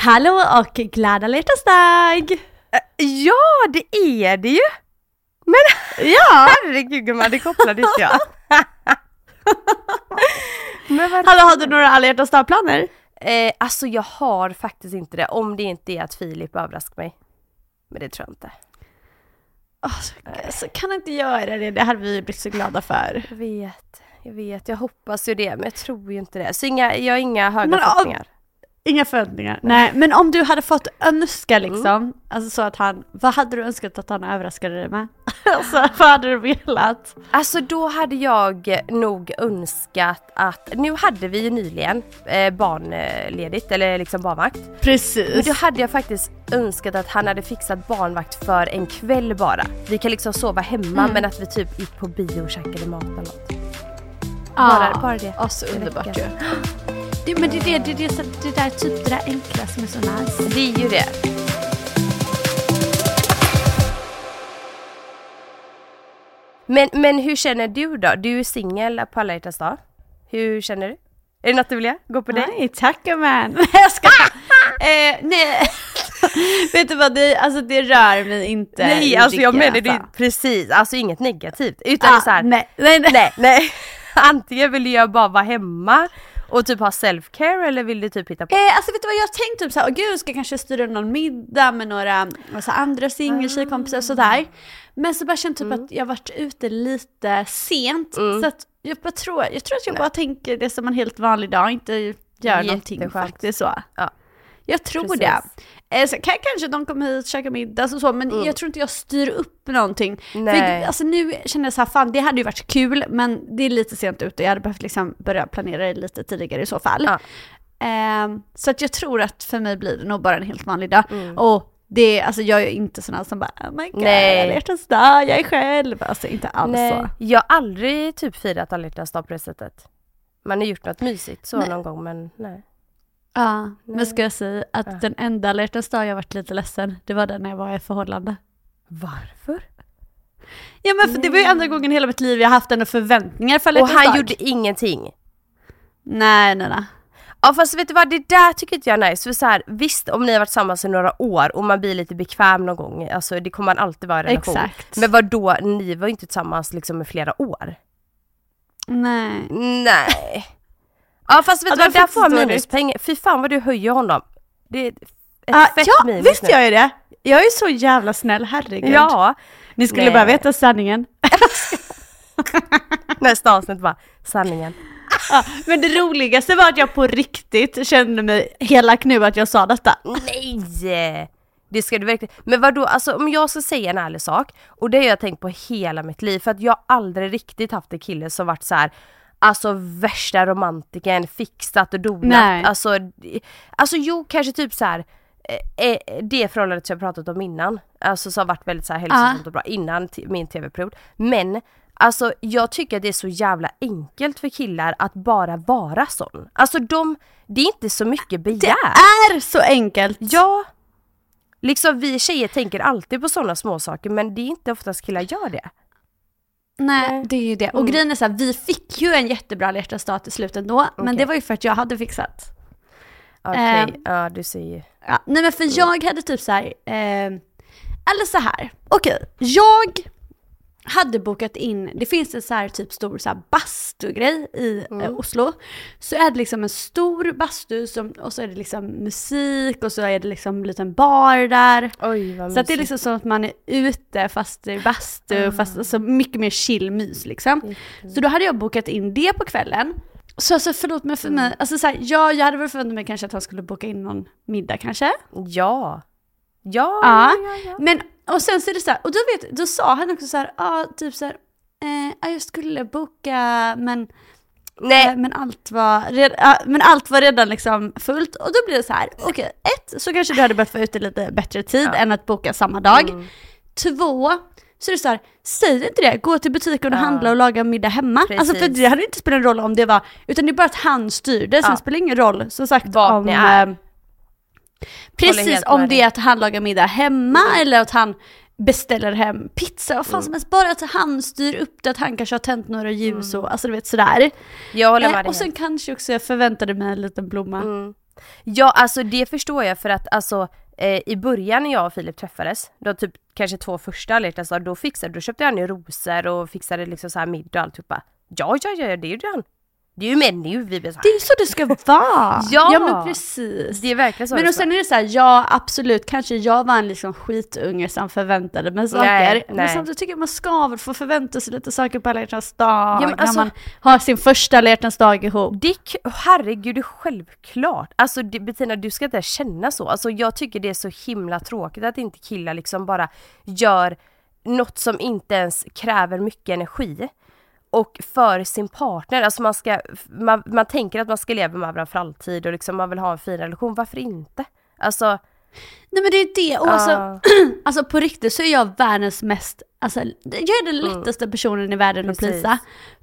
Hallå och glad alla hjärtans dag! Ja, det är det ju! Men Ja! herregud gumman, det kopplade inte jag. Men vad Hallå, har du några alla hjärtans dag-planer? Eh, alltså jag har faktiskt inte det, om det inte är att Filip överraskar mig. Men det tror jag inte. Alltså, alltså, kan inte göra det, det hade vi blivit så glada för. Jag vet, jag vet, jag hoppas ju det, men jag tror ju inte det. Så inga, jag har inga höga Men, förhoppningar. Inga förväntningar. Nej, men om du hade fått önska liksom, alltså så att han, vad hade du önskat att han överraskade dig med? alltså vad hade du velat? Alltså då hade jag nog önskat att, nu hade vi ju nyligen eh, barnledigt, eller liksom barnvakt. Men Precis. då hade jag faktiskt önskat att han hade fixat barnvakt för en kväll bara. Vi kan liksom sova hemma Mm. men att vi typ gick på bio och käkade mat eller något. Ja, bara- bara det. Ja, så Det underbart ju. Det, men det är det, det, det, det där typ det där enkla som är så nice. Det är ju det. Men, men hur känner du då? Du är singel på alla hjärtans dag. Hur känner du? Är det något du vill göra? Gå på dig? Nej, tack man. Jag ska. eh, nej. Vet du vad, det, alltså det rör mig inte. Nej, alltså jag menar det är precis, alltså inget negativt. Utan Ah, så här, nej, nej, nej. nej, nej. Antingen vill jag bara vara hemma och typ ha self-care eller vill du typ hitta på? Eh, alltså vet du vad, jag har tänkt typ såhär, åh gud, ska jag kanske styra någon middag med några alltså, andra singeltjejkompisar och sådär. Men så bara kännt typ Mm. att jag varit ute lite sent. Så att jag bara tror, jag tror att jag bara tänker det som en helt vanlig dag, inte gör någonting faktiskt så. Ja. Jag tror Precis. det. Så kan, kanske de kommer hit, käka middag och så, men jag tror inte jag styr upp någonting. Mm. Nej. För, alltså nu känner jag så här, fan det hade ju varit kul, men det är lite sent ute. Jag hade behövt liksom börja planera det lite tidigare i så fall. Ja. Ehm, så att jag tror att för mig blir det nog bara en helt vanlig dag. Mm. Och det, alltså jag är inte sån här som bara oh my god, Nej. hjärtans dag, jag är själv. Alltså inte alls Nej, så. jag har aldrig typ firat alla hjärtans dag på det sättet. Man har gjort något mysigt så Nej. någon gång men nej. Ja, men ska jag säga att Ja. den enda alla dag jag varit lite ledsen, det var den när jag var i förhållande. Varför? Ja men för det var ju enda gången i hela mitt liv jag haft ändå förväntningar för alla Och han dag. gjorde ingenting. Nej nej nej. Ja fast vet du vad, det där tycker inte jag är nice. För så här, visst om ni har varit tillsammans i några år och man blir lite bekväm någon gång, alltså det kommer man alltid vara i en relation. Exakt. Men vad då ni var ju inte tillsammans liksom i flera år. Nej. Nej. Ja fast vet du vad, där får han minuspengar. Fy fan vad du höjer honom. Det är ett Ah, fett ja, minus visst nu. gör jag det. Jag är så jävla snäll, herregud. Ja. Ni skulle Nej. bara veta sanningen. Nästa avsnitt bara, sanningen. Ja, men det roligaste var att jag på riktigt kände mig elak nu att jag sa detta. Nej! Det ska du verkligen. Men vad då, alltså om jag ska säga en ärlig sak, och det har jag tänkt på hela mitt liv, för att jag aldrig riktigt haft en kille som varit så här. Alltså värsta romantiken, fixat och donat. Nej. Alltså, alltså jo, kanske typ så här. eh, eh, Det förhållandet som jag pratat om innan, alltså som har varit väldigt så här hälsosamt och bra innan min tv-period. Men Alltså jag tycker att det är så jävla enkelt för killar att bara vara sån. Alltså de, det är inte så mycket begär. Det är så enkelt! Ja! Liksom vi tjejer tänker alltid på sådana småsaker men det är inte oftast killar gör det. Nej, det är ju det. Och Mm. grejen är så här, vi fick ju en jättebra hjärtastat till slut ändå, men Okej. det var ju för att jag hade fixat. Okej, Ehm. ja du ser ju. Ja, nej men för jag hade typ så här, eh, eller så här. okej, jag hade bokat in, det finns en så här typ stor så här bastugrej i eh, Oslo. Så är det liksom en stor bastu som, och så är det liksom musik och så är det liksom en liten bar där. Oj Så att det är liksom som att man är ute fast det är bastu, fast alltså mycket mer chill mys liksom. Så då hade jag bokat in det på kvällen. Så alltså förlåt men för mig, alltså så här, ja jag hade väl förväntat mig kanske att han skulle boka in någon middag kanske. Ja. Ja, Ja, ja, ja. men och sen så är det så här, och då, vet, då sa han också så här, ja typ så här, eh, ja, jag skulle boka men, Nej, eh, men, allt var red, ja, men allt var redan liksom fullt. Och då blir det så här, okej, ett, så kanske du hade behövt få ut det lite bättre tid än att boka samma dag. Mm. Två, så är det så här, säg inte det, gå till butiken och Ja. handla och laga middag hemma. Alltså för Precis. det hade inte spelat någon roll om det var, utan det är bara att han styrde, sen Ja. spelar det ingen roll som sagt Vart om... ni är. Eh, Precis, om det är att han lagar middag hemma eller att han beställer hem pizza, vad fan Mm. som helst. Bara att han styr upp det, att han kanske har tänt några ljus och alltså du vet sådär. jag håller Eh, med dig och sen kanske också jag förväntade mig en liten blomma. Mm. Ja alltså det förstår jag för att alltså eh, i början när jag och Filip träffades, då typ kanske två första alla då fixade, då köpte han ju rosor och fixade liksom så här middag och alltihopa. Ja ja ja, det ju han. Det är ju med nu vi blir så här. Det är så det ska vara! Ja! ja men precis. Det är verkligen så Men och sen är det så här, ja absolut, kanske jag var en liksom skitunge som förväntade mig saker. Nej, men nej. samtidigt tycker jag man ska väl få förvänta sig lite saker på alla hjärtans dag, men alltså- när man har sin första alla hjärtans dag ihop. Det är k- herregud, det är självklart. Alltså det, Bettina, du ska inte känna så. Alltså jag tycker det är så himla tråkigt att inte killar liksom bara gör något som inte ens kräver mycket energi. Och för sin partner, alltså man ska, man, man tänker att man ska leva med varandra för alltid och liksom man vill ha en fin relation, varför inte? Alltså, Nej men det är det, och alltså, Alltså på riktigt så är jag världens mest, alltså jag är den lättaste personen i världen att Mm. Precis. plisa.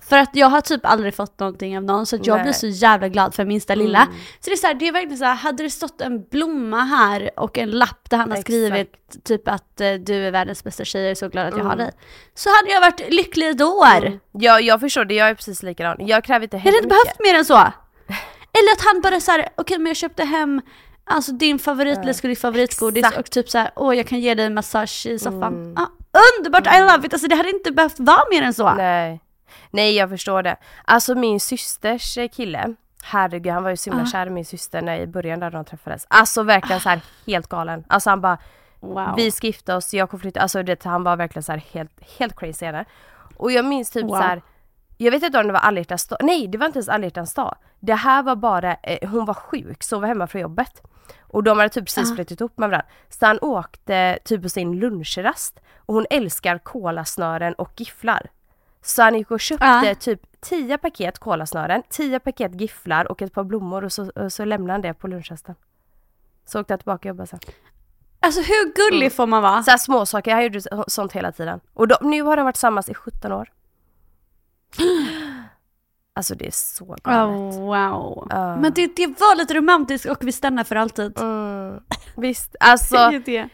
För att jag har typ aldrig fått någonting av någon så att jag Nej. blir så jävla glad för minsta lilla. Mm. Så det är så här, det är verkligen så här, hade det stått en blomma här och en lapp där han har Exakt. skrivit typ att eh, du är världens bästa tjej, jag är så glad att jag har Mm. dig. Så hade jag varit lycklig ett år. ja, jag förstår det, jag är precis likadan. Jag kräver inte Jag heller hade inte mycket. behövt mer än så. Eller att han bara såhär, okej men jag köpte hem Alltså din favoritläsk och ditt favoritgodis Exakt. och typ såhär, åh jag kan ge dig en massage i soffan. Mm. Ah, underbart, I love it! Alltså det hade inte behövt vara mer än så. Nej. Nej jag förstår det. Alltså min systers eh, kille, herregud han var ju så himla Ah. kär i min syster när i början där de träffades. Alltså verkligen så här helt galen. Alltså han bara, Wow. vi ska gifta oss, jag kommer flytta, alltså det, han var verkligen så här helt, helt crazy henne. Och jag minns typ Wow. så här. Jag vet inte om det var alla dag, nej det var inte ens alla dag. Det här var bara, eh, hon var sjuk, så var hemma från jobbet. Och de hade typ precis Ah. ihop med varandra. Så han åkte typ på sin lunchrast. Och hon älskar kolasnören och gifflar. Så han gick och köpte Ah. typ 10 paket kolasnören, 10 paket gifflar och ett par blommor och så, och så lämnade han det på lunchrasten. Så åkte jag tillbaka och jobbade sen. Alltså hur gullig får man vara? Så här småsaker, han gjorde så- sånt hela tiden. Och de, nu har de varit tillsammans i 17 år. Alltså det är så galet. Oh, wow. Ja. Men det, det var lite romantiskt och vi stannar för alltid. Mm, visst, alltså.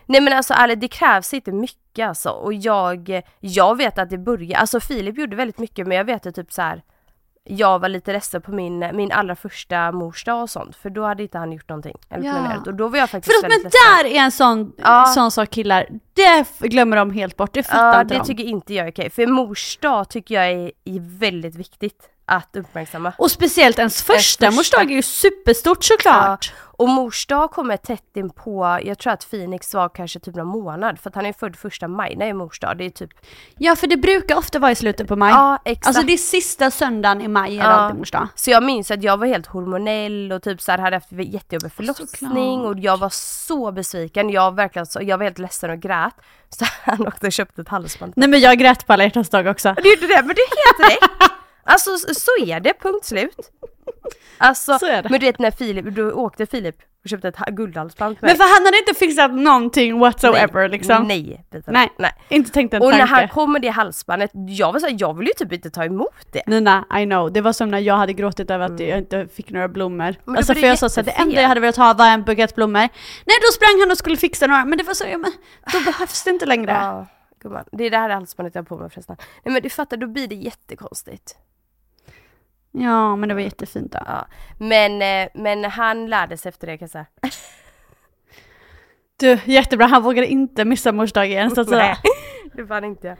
Nej men alltså ärligt, det krävs inte mycket alltså. Och jag, jag vet att det börjar, alltså Filip gjorde väldigt mycket men jag vet att typ så här. Jag var lite ledsen på min, min allra första mors dag och sånt för då hade inte han gjort någonting. Eller Ja. planerat och då var jag faktiskt Förlåt men ledsen. där är en sån, Ja. sån sak killar, det glömmer de helt bort, det fattar Ja inte det de. tycker inte jag är okej. För mors dag tycker jag är, är väldigt viktigt att uppmärksamma. Och speciellt ens första första. morsdag är ju superstort såklart. Och mors dag kommer tätt in på, jag tror att Phoenix var kanske typ någon månad för att han är född första maj när det är mors dag. Det är typ, Ja för det brukar ofta vara i slutet på maj. ja exakt. Alltså det är sista söndagen i maj är Ja. alltid mors dag. Så jag minns att jag var helt hormonell och typ så här hade haft jättejobbig förlossning Såklart. och jag var så besviken. Jag, verkligen så, jag var helt ledsen och grät. Så han åkte och köpte ett halsband. Nej men jag grät på alla hjärtans dag också. Du gjorde det, men det är helt rätt! Alltså så är det, punkt slut. Alltså, men du vet när Filip, då åkte Filip och köpte ett ha- guldhalsband. Men för han hade inte fixat någonting whatsoever nej, liksom. Nej. Nej. nej. Inte tänkt en Och när tanke. han kom med det halsbandet, jag var såhär, jag vill ju typ inte ta emot det. Nina, I know. Det var som när jag hade gråtit över att jag inte fick några blommor. Mm. Men alltså för jag sa så att det enda jag hade velat ha var en bukett blommor. Nej då sprang han och skulle fixa några, men det var så, ja men då behövs det inte längre. Ja, gumman. Det är det här halsbandet jag har på mig förresten. Nej men du fattar, då blir det jättekonstigt. Ja men det var jättefint då. Ja. Men, eh, men han lärde sig efter det kan jag säga. Du, jättebra, han vågade inte missa mors dag igen så att säga. Nej, det fann inte.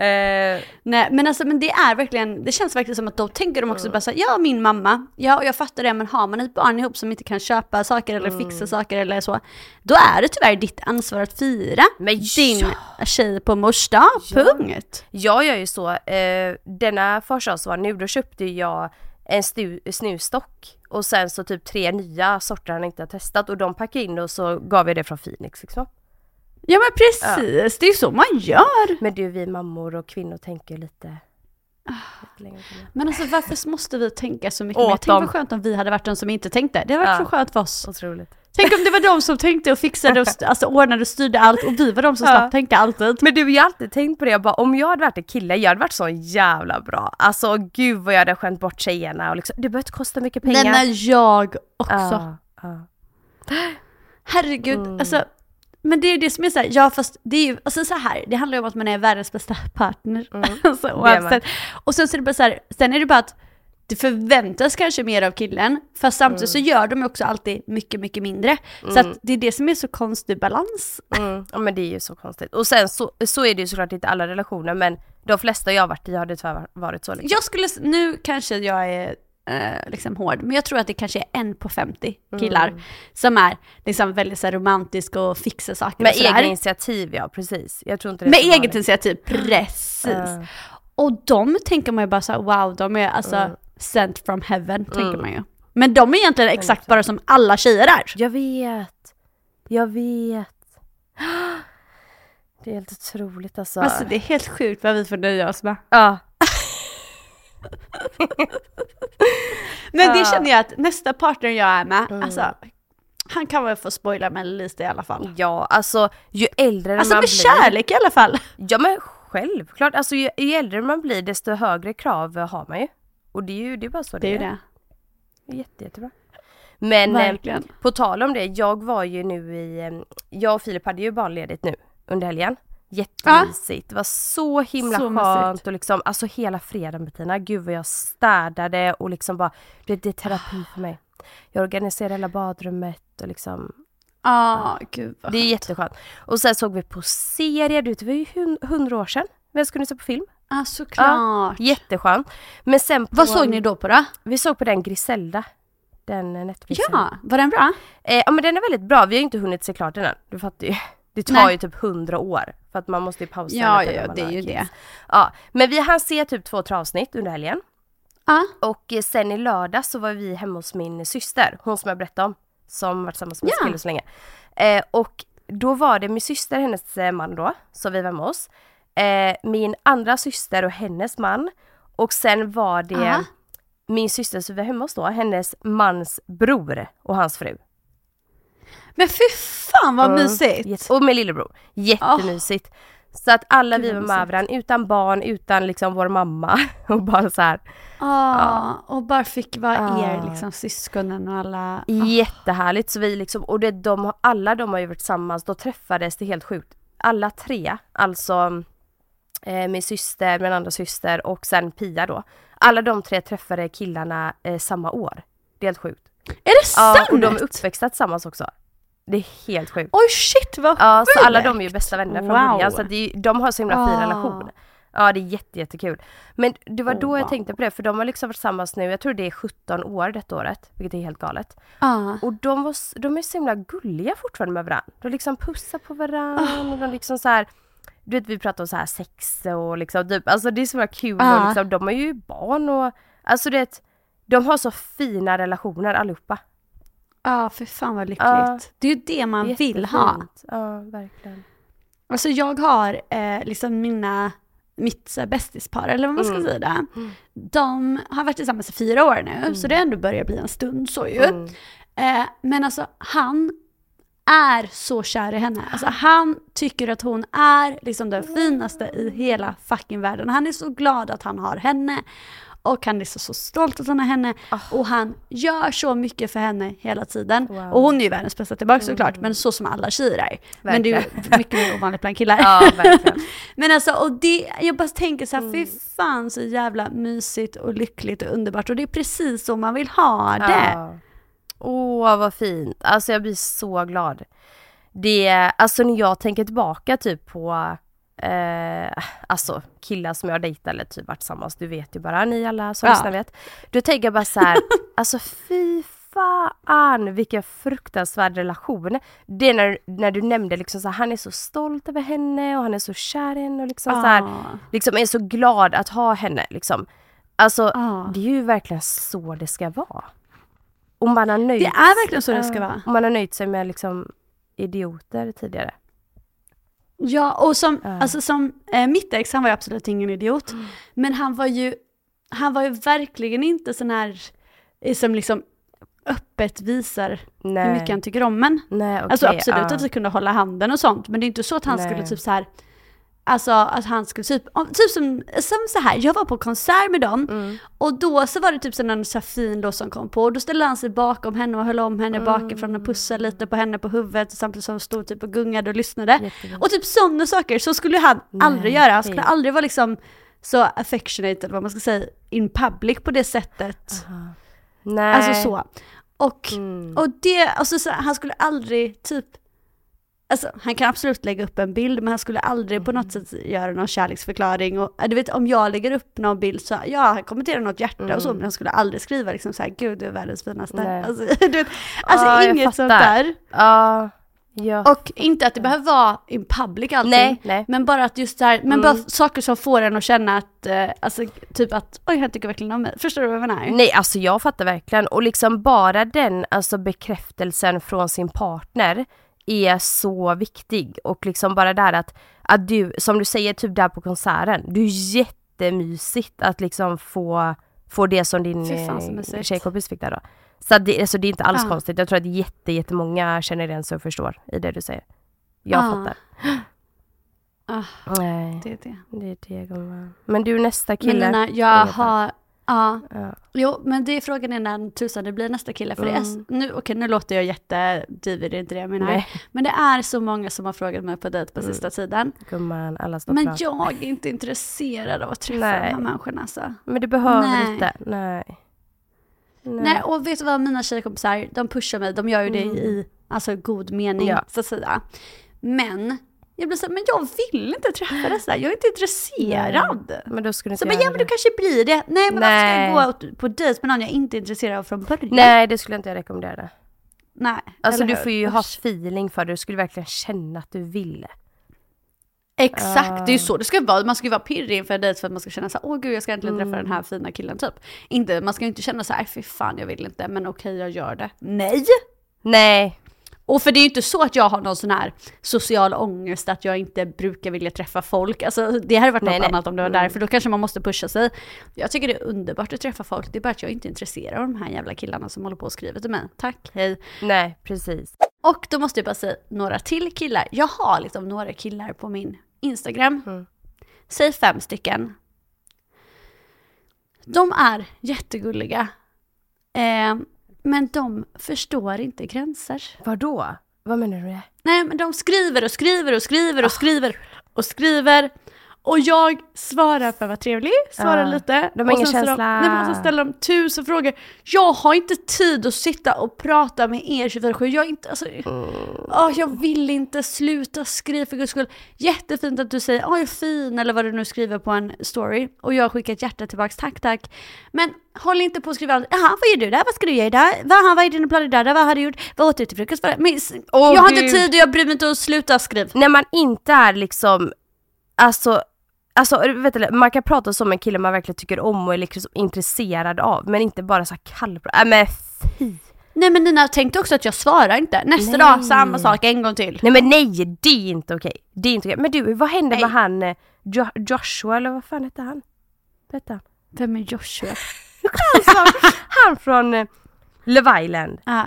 Eh, Nej men alltså men det är verkligen, det känns verkligen som att då tänker de också bara såhär, ja min mamma, ja och jag fattar det men har man ett barn ihop som inte kan köpa saker eller fixa saker eller så, då är det tyvärr ditt ansvar att fira Men din ja. tjej på mors dag, Ja. punkt. jag gör ju så, eh, denna var nu, då köpte jag en stu, snusstock och sen så typ tre nya sorter han inte har testat och de packade in och så gav jag det från Phoenix liksom. Ja men precis, det är ju så man gör. Men du, vi mammor och kvinnor tänker lite, Ah. Men alltså varför måste vi tänka så mycket mer? Tänk dem. vad skönt om vi hade varit de som inte tänkte. Det hade varit Ja. så skönt för oss. Otroligt. Tänk om det var de som tänkte och fixade och st- alltså, ordnade och styrde allt och vi var de som Ja. slapp tänka alltid. Men du, jag har alltid tänkt på det, jag bara, om jag hade varit en kille, jag hade varit så jävla bra. Alltså gud vad jag hade skämt bort tjejerna och liksom, det behöver inte kosta mycket pengar. Nej men jag också. Ja, ja. Herregud, Mm. alltså. Men det är det som är så här, ja fast det är ju, alltså så här, det handlar ju om att man är världens bästa partner. alltså, Mm. oavsett. Och sen så är det bara så här, sen är det bara att det förväntas kanske mer av killen, fast samtidigt så gör de ju också alltid mycket, mycket mindre. Så att det är det som är så konstig balans. Mm. Ja men det är ju så konstigt. Och sen så, så är det ju såklart inte alla relationer men de flesta jag har varit i har det tyvärr varit så liksom. Jag skulle, nu kanske jag är eh, liksom hård, men jag tror att det kanske är en på 50 killar Mm. som är liksom väldigt så här, romantisk och fixar saker Med egna initiativ ja, precis. Jag tror inte det Med eget initiativ, precis. Ja. Och de tänker man ju bara så här, wow, de är alltså Mm. sent from heaven, tänker man ju. Men de är egentligen exakt bara som alla tjejer är. Jag vet. Jag vet. Det är helt otroligt alltså. Alltså det är helt sjukt vad vi får nöja oss med. ja. Men det Ja. känner jag att nästa partner jag är med, Mm. alltså han kan väl få spoila mig lite i alla fall. ja, alltså ju äldre Alltså man med blir. kärlek i alla fall. Ja men självklart, alltså ju, ju äldre man blir desto högre krav har man ju. Och det är ju det är bara så Det är ju det det. Det är Jätte, jättebra. Men eh, på tal om det, jag var ju nu i, eh, jag och Filip hade ju barnledigt nu under helgen. Jättemysigt. Det var så himla Så skönt mysigt. och liksom, alltså hela fredagen Bettina, gud vad jag städade och liksom bara, det, det är terapi för mig. Jag organiserade hela badrummet och liksom, Ja, gud vad det är skönt. jätteskönt. Och sen såg vi på serier, du vet, det var ju hun- hundra år sedan. Vem skulle se på film? Ja, såklart. Jätteskönt. Men sen på, Vad såg ni då på då? Vi såg på den Griselda. Den eh, Netflix. Ja, var den bra? Eh, ja men den är väldigt bra, vi har ju inte hunnit se klart den än. Du fattar ju. Det tar Nej. ju typ hundra år. För att man måste ju pausa Ja, lite ja, ja, det är ju kids. det. Ja, men vi hann se typ två, tre avsnitt under helgen. Ja. Och eh, sen i lördag så var vi hemma hos min syster, hon som jag berättade om. Som varit tillsammans med Ja. kille så länge. Eh, och då var det min syster, hennes eh, man då, så vi var hemma hos. Eh, min andra syster och hennes man. Och sen var det Aha. min syster som vi var hemma hos då, hennes mans bror och hans fru. Men fy fan vad Mm. mysigt! Jätte- och med lillebror. Jättemysigt. Så att alla vi var med varandra utan barn, utan liksom vår mamma. Och bara så här. Ja, och bara fick vara Ja. er liksom syskonen och alla... Jättehärligt. Så vi liksom, och det, de, alla de har ju varit tillsammans, då träffades det helt sjukt. Alla tre, alltså eh, min syster, min andra syster och sen Pia då. Alla de tre träffade killarna eh, samma år. Det är helt sjukt. Är det sant? Ja, och de är uppväxta tillsammans också. Det är helt sjukt. Oj shit vad Ja, så sjukt! alla de är ju bästa vänner från Wow. början så det de har så himla fin Ah. relation. Ja det är jätte, jättekul. Men det var Oh, då jag wow. tänkte på det för de har liksom varit tillsammans nu, jag tror det är 17 år detta året, vilket är helt galet. Ja. Och de, var, de är så himla gulliga fortfarande med varandra. De liksom pussar på varandra och de liksom så här. Du vet vi pratar om så här sex och liksom typ, alltså det är så himla kul Ja. och liksom, de har ju barn och alltså det de har så fina relationer allihopa. Ja, för fan vad lyckligt. Ja. Det är ju det man vill ha. Jättefint. Ja, verkligen. Alltså jag har eh, liksom mina mitt här, bästispar eller vad man ska Mm. säga det. De har varit tillsammans i fyra år nu, så det ändå börjar bli en stund så ju. Mm. Eh, men alltså han är så kär i henne. Alltså han tycker att hon är liksom den finaste i hela fucking världen. Han är så glad att han har henne. Och han är så, så stolt att han har henne. Och han gör så mycket för henne hela tiden. Wow. Mm. Och hon är ju världens bästa tillbaka såklart, men så som alla tjejer är. Men det är ju mycket mer ovanligt bland killar. Ja. Men alltså, och det, jag bara tänker så här, Mm. fy fan så jävla mysigt och lyckligt och underbart. Och det är precis så man vill ha det. Ja. Åh vad fint, alltså jag blir så glad. Det, alltså när jag tänker tillbaka typ på eh, alltså killar som jag dejtar eller typ varit tillsammans, du vet ju bara, ni alla som Ja. lyssnar vet. Då tänker jag bara så här, alltså fy fan vilken fruktansvärd relation. Det är när, när du nämnde liksom så här, han är så stolt över henne och han är så kär i henne och liksom så här, liksom är så glad att ha henne liksom. Alltså Ja. det är ju verkligen så det ska vara. Och man har nöjt, Det är verkligen så det ska vara. och man har nöjt sig med liksom idioter tidigare. Ja, och som, Ja. alltså som eh, mitt ex, han var ju absolut ingen idiot. Mm. Men han var ju, han var ju verkligen inte sån här eh, som liksom öppet visar Nej. hur mycket han tycker om en. Nej, okej, alltså absolut ja. att vi kunde hålla handen och sånt, men det är inte så att han Nej. skulle typ så här Alltså att han skulle typ, typ som, som så här, jag var på konsert med dem Mm. och då så var det typ så någon så fin låt som kom på och då ställde han sig bakom henne och höll om henne bakifrån och pussade lite på henne på huvudet samtidigt som hon stod typ och gungade och lyssnade. Jättefint. Och typ sådana saker, så skulle han Nej, aldrig göra. Han skulle aldrig vara liksom så affectionate eller vad man ska säga in public på det sättet. Nej. Alltså så. Och, Mm. och det, alltså så, han skulle aldrig typ Alltså han kan absolut lägga upp en bild men han skulle aldrig på Mm. något sätt göra någon kärleksförklaring och du vet om jag lägger upp någon bild så ja han kommenterar något hjärta och så men han skulle aldrig skriva liksom så här gud du är världens finaste. Mm. Nej. Alltså, du vet, alltså jag inget sånt där. Ja. ja. Och inte att det behöver vara in public allting. Nej, nej. Men bara att just det här, men Mm. bara saker som får en att känna att, eh, alltså typ att oj han tycker verkligen om mig. Förstår du vad jag menar? Nej, alltså jag fattar verkligen. Och liksom bara den alltså bekräftelsen från sin partner är så viktig. Och liksom bara där att, att du, som du säger typ där på konserten, det är jättemysigt att liksom få, få det som din fan, eh, tjejkompis fick där då. Så det, alltså det är inte alls Ja. konstigt. Jag tror att jätte, jättemånga känner igen sig och förstår i det du säger. Jag Ja. fattar. Ah, Nej, det är det. det är det. Men du nästa Men kille. Lina, jag har, ja. Ja. Jo, men det är frågan är när tusan det blir nästa kille. För det är, Mm. nu, okej nu låter jag jättedivig, det är inte det jag menar. Nej. Men det är så många som har frågat mig på dejt på sista tiden. Gumman, alla står Men klar. jag är inte intresserad av att träffa Nej. de här människorna alltså. Men du behöver Nej. inte. Nej. Nej. Nej, och vet du vad, mina tjejkompisar, de pushar mig, de gör ju det Mm. i alltså, god mening, Ja. så att säga. Men, jag blir så här, men jag vill inte träffa dessa, jag är inte intresserad. Men då skulle du Så men ja men du kanske blir det. Nej men varför ska Nej. jag gå på dejt med någon jag inte är intresserad av från början? Nej, det skulle jag inte rekommendera. Nej. Alltså du får ju ha Usch. feeling för det, du skulle verkligen känna att du vill. Exakt, det är ju Ah. så det ska vara. Man ska ju vara pirrig inför en dejt för att man ska känna så här, åh gud jag ska äntligen träffa Mm. den här fina killen typ. Inte, man ska ju inte känna så här, fy fan jag vill inte, men okej jag gör det. Nej! Nej. Och för det är ju inte så att jag har någon sån här social ångest att jag inte brukar vilja träffa folk. Alltså det hade varit Nej, något nej. annat om det var Mm. därför, då kanske man måste pusha sig. Jag tycker det är underbart att träffa folk, det är bara att jag inte är intresserad av de här jävla killarna som håller på och skriver till mig. Tack, hej. Nej, precis. Och då måste jag bara säga några till killar. Jag har liksom några killar på min Instagram. Mm. Säg fem stycken. De är jättegulliga. Eh, men de förstår inte gränser. Vadå? Vad menar du? Nej men de skriver och skriver och skriver och skriver och skriver. Och jag svarar för att vara trevlig, svarar Ja. lite. De har och ingen känsla. De, nej, men så ställer de tusen frågor. Jag har inte tid att sitta och prata med er 24-7. Jag, inte, alltså, åh, jag vill inte sluta skriva för guds skull. Jättefint att du säger åh jag är fin eller vad du nu skriver på en story. Och jag skickar ett hjärta tillbaks, tack tack. Men håll inte på att skriva allt. Jaha, vad gör du där? Vad ska du göra idag? Vad, vad är dina planer idag? Vad har du gjort? Vad åt du till frukost? Men, Åh, jag har inte Gud. tid och jag bryr mig inte att sluta skriva. När man inte är liksom, alltså, alltså vet du, man kan prata som en kille man verkligen tycker om och är liksom intresserad av, men inte bara så kallprat. Nej men fy! Nej men Nina tänkte också att jag svarar inte. Nästa Nej. dag samma sak en gång till. Nej men nej, det är inte okej. Det är inte okej. Men du, vad hände Nej. med han eh, jo Joshua eller vad fan hette han? Berätta. Vem är Joshua? Han från eh, Love Island. Ah,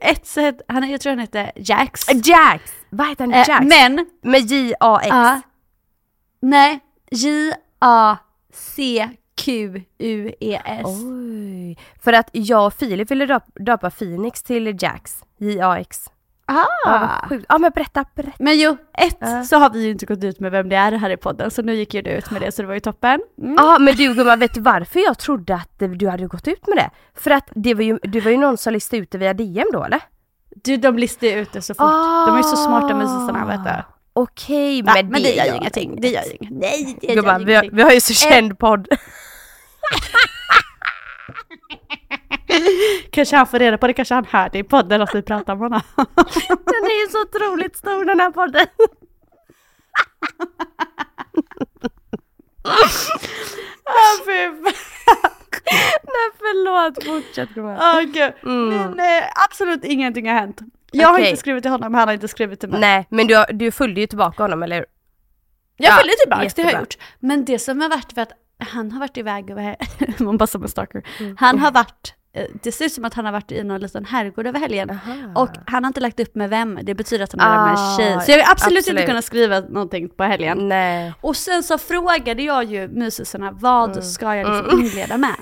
ett han, jag tror han heter Jax. Jax! Vad heter han? Eh, Jax? men, Med J-A-X. ja. nej, J-A-C-Q-U-E-S. Oj. För att jag och Filip ville döp- döpa Phoenix till Jax. J-A-X. Ja, Ah. sjukt. Ja men berätta, berätta. Men jo, ett Ja. så har vi ju inte gått ut med vem det är här i podden så nu gick ju du ut med det så det var ju toppen. Mm. Ja men du gumman, vet du varför jag trodde att du hade gått ut med det? För att det var ju, det var ju någon som listade ut det via DM då eller? Du, de listar ju ut det så fort. De är ju så smarta med sisarna vet du. Okej, Ja, men, men det gör ju ingenting. Det gör ju ingenting. Nej, det gör Gumman, vi har, ingenting. vi har ju så känd podd. Kanske han får reda på det, kanske han hör det i podden att vi pratar om honom. Den är ju så otroligt stor den här podden. Ah. Nej förlåt, fortsätt gumman. Gud. Mm. Men eh, absolut ingenting har hänt. Jag har Okej. inte skrivit till honom, han har inte skrivit till mig. Nej men du, har- du följde ju tillbaka honom eller hur? Jag Ja, följde tillbaka, det har jättebra. jag gjort. Men det som har varit för att han har varit iväg över, man bara som en stalker. Han har varit, eh, det ser ut som att han har varit i någon liten herrgård över helgen. Och han har inte lagt upp med vem, det betyder att han är där med en Ah, tjej. Så jag har absolut, inte absolut. kunnat skriva någonting på helgen. Nej. Och sen så frågade jag ju musisarna, vad Mm. ska jag liksom inleda med?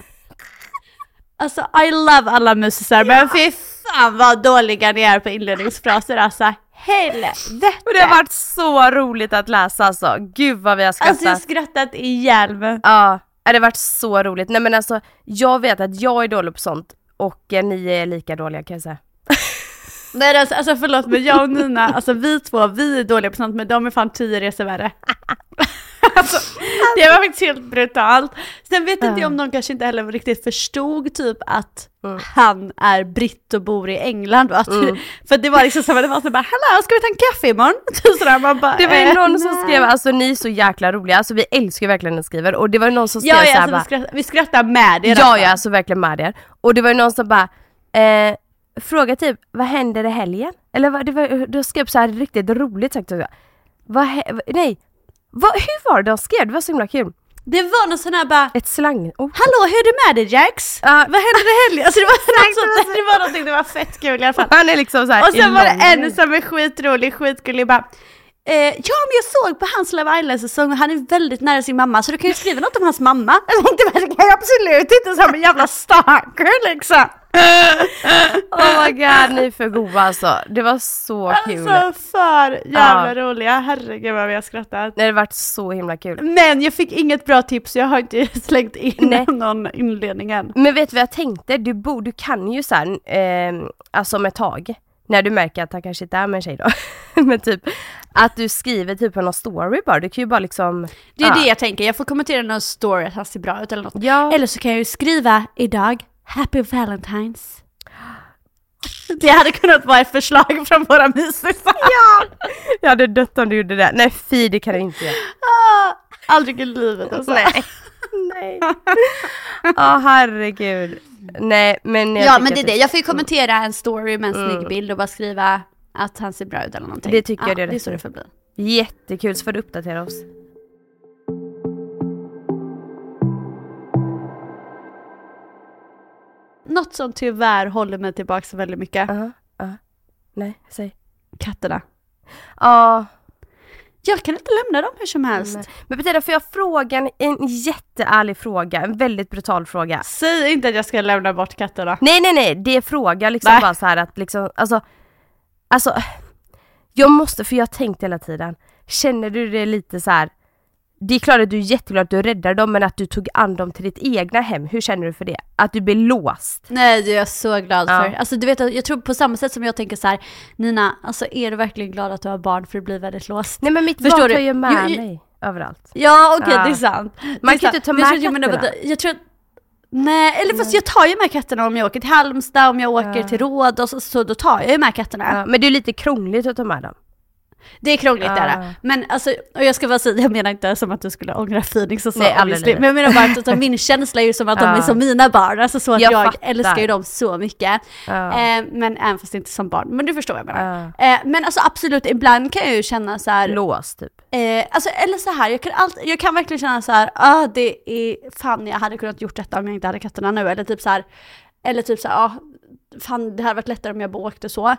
Alltså I love alla musisar, men fy fan vad dåliga ni är på inledningsfraser alltså. Helvete! Och det har varit så roligt att läsa alltså. Gud vad vi har skrattat. Alltså jag har skrattat ihjäl mig. Ja, det har varit så roligt. Nej men alltså, jag vet att jag är dålig på sånt och eh, ni är lika dåliga kan jag säga. Nej alltså, alltså förlåt men jag och Nina, alltså vi två, vi är dåliga på sånt men de är fan tio resor värre. alltså, det var faktiskt helt brutalt. Sen vet inte jag om de kanske inte heller riktigt förstod typ att Mm. han är britt och bor i England. Och att, För det var liksom så här, det var så bara hallå ska vi ta en kaffe imorgon? Typ Sådär, man bara, Det var ju någon som nej. skrev, alltså ni är så jäkla roliga, alltså vi älskar verkligen när ni skriver och det var ju någon som skrev Ja, ja här alltså, vi, bara, skrattar, vi skrattar med er. Ja, ja, alltså verkligen med er. Och det var ju någon som bara, eh, fråga typ, vad händer i helgen? Eller vad, det var, de skrev så här riktigt roligt sagt vad- nej, vad, hur var det de skrev? Det var så himla kul. Det var någon sån här bara, Ett slang. Oh. hallå hur är det med dig Jax? Ja. Vad hände i helgen? Alltså det var, något sånt, det var någonting, det var fett kul i alla fall. Han är liksom så Och sen var det en som är skitrolig, skitgullig bara eh, Ja men jag såg på hans Love Island säsong och han är väldigt nära sin mamma så du kan ju skriva något om hans mamma. Jag tänkte det kan jag absolut inte som en jävla stalker liksom. Oh my god, ni är för goa alltså. Det var så kul. Alltså för jävla Ja. roliga, herregud vad vi har skrattat. Det har varit så himla kul. Men jag fick inget bra tips jag har inte slängt in Nej. någon inledning än. Men vet du vad jag tänkte? Du, bo, du kan ju såhär, eh, alltså ett tag, när du märker att han kanske inte är med en tjej då, men typ att du skriver typ på någon story bara, du kan ju bara liksom Det är ja. det jag tänker, jag får kommentera någon story att han ser bra ut eller något. Ja. Eller så kan jag ju skriva idag, Happy Valentine's. Det hade kunnat vara ett förslag från våra mysisar. Ja! Jag hade dött om du gjorde det. Nej fy, det kan du inte göra. Ah, Aldrig i livet alltså. Nej. Nej. Ja herregud. Nej men jag Ja men det är det, jag får ju kommentera en story med en snygg bild och bara skriva att han ser bra ut eller någonting. Det tycker jag ja, det är det är så det får bli. Jättekul, så får du uppdatera oss. Något som tyvärr håller mig tillbaka så väldigt mycket, Ja, ja. Nej, säg. katterna. Ja, Jag kan inte lämna dem hur som helst. Nej. Men Bettina, får jag fråga en, en jätteärlig fråga? En väldigt brutal fråga. Säg inte att jag ska lämna bort katterna. Nej, nej, nej, det är fråga liksom Nej. bara så här att liksom, alltså, alltså, jag måste, för jag har tänkt hela tiden, känner du det lite så här. Det är klart att du är jätteglad att du räddade dem, men att du tog an dem till ditt egna hem, hur känner du för det? Att du blir låst? Nej det är jag så glad Ja. för. Alltså du vet, jag tror på samma sätt som jag tänker så här, Nina, alltså är du verkligen glad att du har barn för du blir väldigt låst? Nej men mitt Förstår barn du? tar ju med Jo, jo- mig överallt. Ja okej Ja. det är sant. Man är kan sant. inte ta jag med tror- men katterna. Jag, jag tror att, Nej, eller fast jag tar ju med katterna om jag åker till Halmstad, om jag åker Ja. till Rhodos, så, så då tar jag ju med katterna. Men det är lite krångligt att ta med dem. Det är krångligt Ah. det är. Men alltså, och jag ska bara säga, jag menar inte som att du skulle ångra Phoenix och så, Nej, obviously. men jag menar bara att min känsla är ju som att de är som mina barn, alltså så att Jag jag, älskar ju dem så mycket. Ja. Eh, men även fast inte som barn, men du förstår vad jag menar. Eh, men alltså absolut, ibland kan jag ju känna så här, Lås typ. Eh, alltså, eller så här, jag kan, alltid, jag kan verkligen känna så här, ah, det är fan jag hade kunnat gjort detta om jag inte hade katterna nu. Eller typ så här, eller typ så här, ah, fan det hade varit lättare om jag bara åkte så.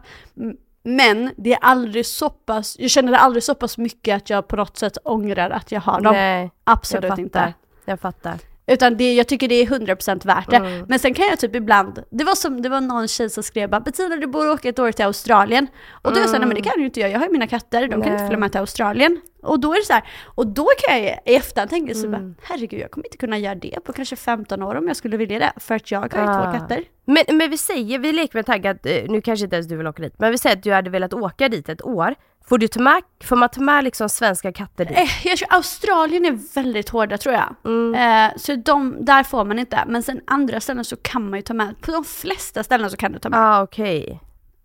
Men det är aldrig så pass, jag känner det aldrig så pass mycket att jag på något sätt ångrar att jag har dem. Nej, jag Absolut fattar. inte. Jag fattar. Utan det, jag tycker det är 100% värt det. Mm. Men sen kan jag typ ibland, det var som, det var någon tjej som skrev bara Bettina du borde åka ett år till Australien. Och då är jag såhär, nej men det kan ju inte jag, jag har ju mina katter, de kan inte Nej. följa med till Australien. Och då är det så här, och då kan jag i efterhand tänka så Mm. bara, herregud jag kommer inte kunna göra det på kanske 15 år om jag skulle vilja det. För att jag har ju Ah. två katter. Men, men vi säger, vi leker med tanken att, eh, nu kanske inte ens du vill åka dit, men vi säger att du hade velat åka dit ett år. Får, du ta med, får man ta med liksom svenska katter dit? Eh, jag tror Australien är väldigt hårda tror jag. Mm. Eh, så de, där får man inte. Men sen andra ställen så kan man ju ta med, på de flesta ställen så kan du ta med. ah, okej.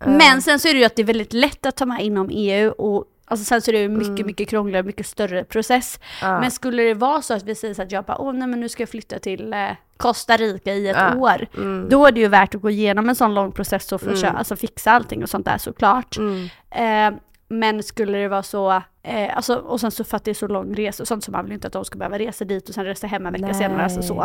Men sen så är det ju att det är väldigt lätt att ta med inom EU och alltså sen så är det ju mycket, Mm. mycket krångligare, mycket större process. Ja. Men skulle det vara så att vi säger så att jag bara, åh nej men nu ska jag flytta till eh, Costa Rica i ett Ja. år. Mm. Då är det ju värt att gå igenom en sån lång process och köra, alltså fixa allting och sånt där såklart. Mm. Eh, men skulle det vara så, eh, alltså, och sen så för att det är så lång resa och sånt så man vill inte att de ska behöva resa dit och sen resa hem en vecka Nej. senare. Alltså så.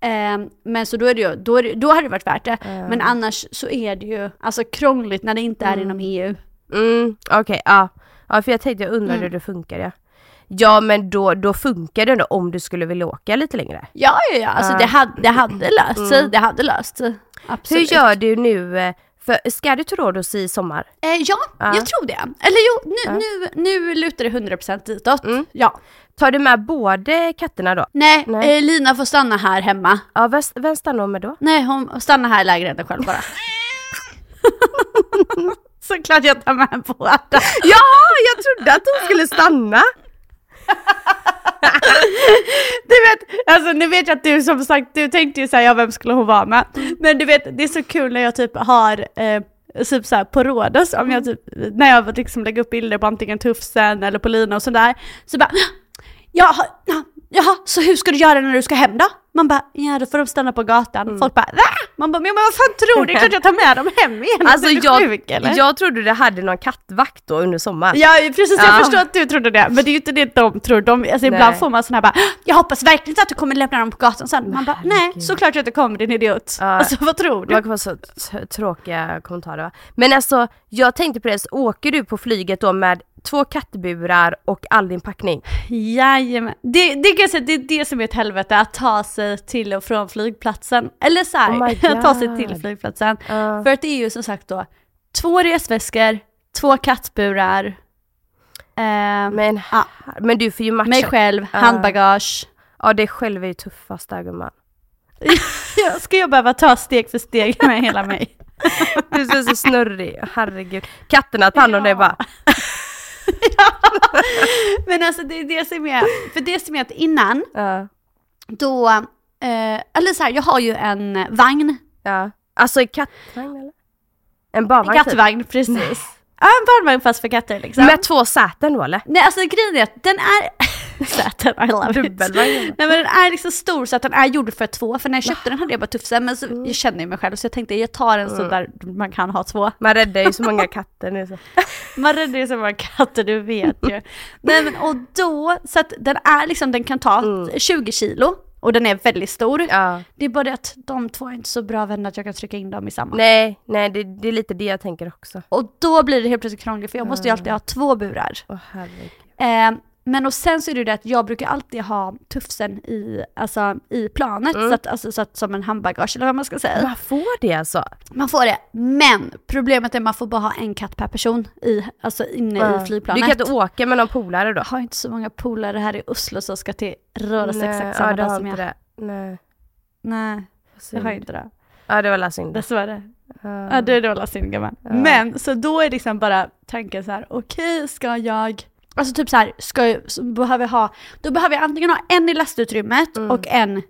Eh, men så då, är det ju, då, är det, då hade det varit värt det. Men annars så är det ju alltså krångligt när det inte är inom E EU. Mm, Okej, ja. ja. För jag tänkte, jag undrar Mm. hur det funkar ja. Ja men då, då funkar det ändå om du skulle vilja åka lite längre. Ja, ja, ja. Alltså Ja. det, hade, det hade löst sig. Det hade löst sig. Hur Absolut. gör du nu? För ska du till Rhodos i sommar? Eh, ja, Ja. jag tror det. Eller jo, nu, nu, nu lutar det 100% ditåt. Mm. Ja. Tar du med både katterna då? Nej, Nej. Eh, Lina får stanna här hemma. Ja, vem, vem stannar hon med då? Nej, hon stannar här i lägenheten själv bara. Såklart jag tar med båda. Ja, jag trodde att hon skulle stanna! Du vet, alltså nu vet jag att du som sagt, du tänkte ju säga ja vem skulle hon vara med? Men du vet, det är så kul när jag typ har eh, typ såhär på Rhodos, om jag typ, när jag liksom lägger upp bilder på antingen Tufsen eller på Lina och sådär, så bara Jaha, ja, jaha, så hur ska du göra när du ska hem då? Man bara, ja då får de stanna på gatan. Folk bara, va? Man bara, men vad fan tror du? Det är klart jag tar med dem hem igen. Alltså jag, sjuk, eller? jag trodde du hade någon kattvakt då under sommaren. Ja precis, Ja. jag förstår att du trodde det, men det är ju inte det de tror. De, alltså, ibland får man sån här bara, jag hoppas verkligen inte att du kommer lämna dem på gatan sen. Man bara, nej såklart jag inte kommer din idiot. Ja. Alltså vad tror du? Man kan få så tråkiga kommentarer va? Men alltså, jag tänkte på det, så åker du på flyget då med två kattburar och all din packning? Jajamän. Det, det, kan jag säga, det är det som är ett helvete, att ta sig till och från flygplatsen. Eller så här, Oh ta sig till flygplatsen. Ja. För att det är ju som sagt då, två resväskor, två kattburar, eh, Men, Ja. men du får ju matcha. mig själv, Ja. handbagage. Ja, det själv är ju tuffast där gumman. Ja, Ska jag behöva ta steg för steg med hela mig? Du är så, snurrig, herregud. Katterna tar hand om dig bara. Men alltså det är det som är, för det som är att innan, Ja. då, eh, eller så här, jag har ju en vagn, ja. Alltså i kattvagn eller? En en barnvagn typ. kattvagn precis. Ja, en barnvagn fast för katter liksom. Med två säten då eller? Nej alltså grejen är att den är, säten, I love it. Nej men den är liksom stor så att den är gjord för två, för när jag köpte den hade jag bara tufsen, men så, Mm. jag känner ju mig själv så jag tänkte jag tar en så där man kan ha två. Man räddar ju så många katter nu så. Man räddar ju så många katter, du vet ju. Nej men och då, så att den är liksom, den kan ta 20 kilo och den är väldigt stor. Ja. Det är bara det att de två är inte så bra vänner att jag kan trycka in dem i samma. Nej, nej det, det är lite det jag tänker också. Och då blir det helt plötsligt krångligt för jag måste ju alltid ha två burar. Herregud. Eh, men och sen så är det ju det att jag brukar alltid ha tufsen i, alltså, i planet, så, att, alltså, så att, som en handbagage eller vad man ska säga. Man får det alltså? Man får det, men problemet är att man får bara ha en katt per person i, alltså inne i Du flygplanet. kan inte åka med någon polare då? Jag har inte så många polare här i Oslo som ska till röra sig Nej, exakt samma ja, du dag som jag. det. Nej. Nej, jag har inte det. Ja det var la synd. Dessvärre. Ja. Ja det är dålig synd gumman. Men så då är liksom bara tanken så här: okej ska jag, alltså typ så här, ska jag, så behöver jag ha, då behöver jag antingen ha en i lastutrymmet Mm. och en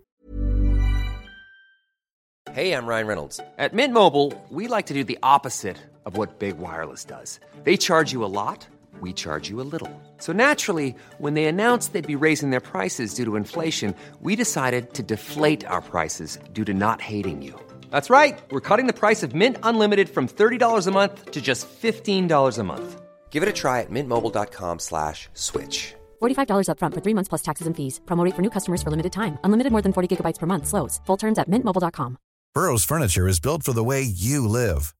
Hey, I'm Ryan Reynolds. At Mint Mobile, we like to do the opposite of what Big Wireless does. They charge you a lot, we charge you a little. So naturally, when they announced they'd be raising their prices due to inflation, we decided to deflate our prices due to not hating you. That's right. We're cutting the price of Mint Unlimited from $30 a month to just $15 a month. Give it a try at mintmobile.com slash switch. $45 upfront for three months plus taxes and fees. Promo rate for new customers for limited time. Unlimited more than 40 gigabytes per month. Slows. Full terms at mintmobile.com. Burrow's furniture is built for the way you live.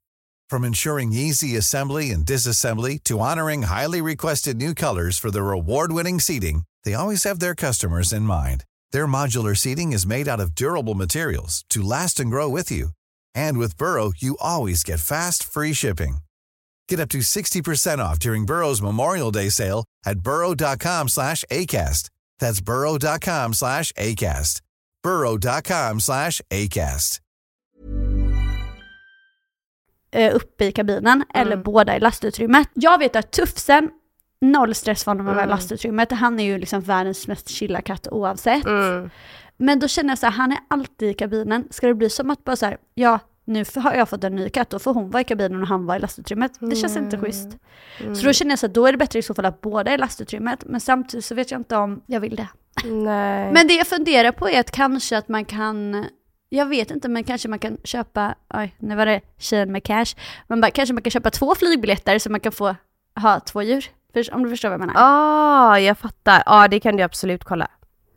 From ensuring easy assembly and disassembly to honoring highly requested new colors for their award-winning seating, they always have their customers in mind. Their modular seating is made out of durable materials to last and grow with you. And with Burrow, you always get fast, free shipping. Get up to 60% off during Burrow's Memorial Day sale at burrow.com slash ACAST. That's burrow.com slash ACAST. burrow.com slash ACAST. eh, uppe i kabinen eller båda i lastutrymmet. Jag vet att Tufsen, noll stress för honom i lastutrymmet. Han är ju liksom världens mest chilla katt oavsett. Men då känner jag så här, han är alltid i kabinen. Ska det bli som att bara så här, ja nu har jag fått en ny katt, då får hon vara i kabinen och han vara i lastutrymmet. Det känns inte schysst. Så då känner jag så här, då är det bättre i så fall att båda är i lastutrymmet. Men samtidigt så vet jag inte om jag vill det. Nej. Men det jag funderar på är att kanske att man kan, jag vet inte, men kanske man kan köpa, oj, nu var det tjejen med cash, men bara, kanske man kan köpa två flygbiljetter så man kan få ha två djur. Om du förstår vad jag menar. Ah, jag fattar. Ja, det kan du absolut kolla.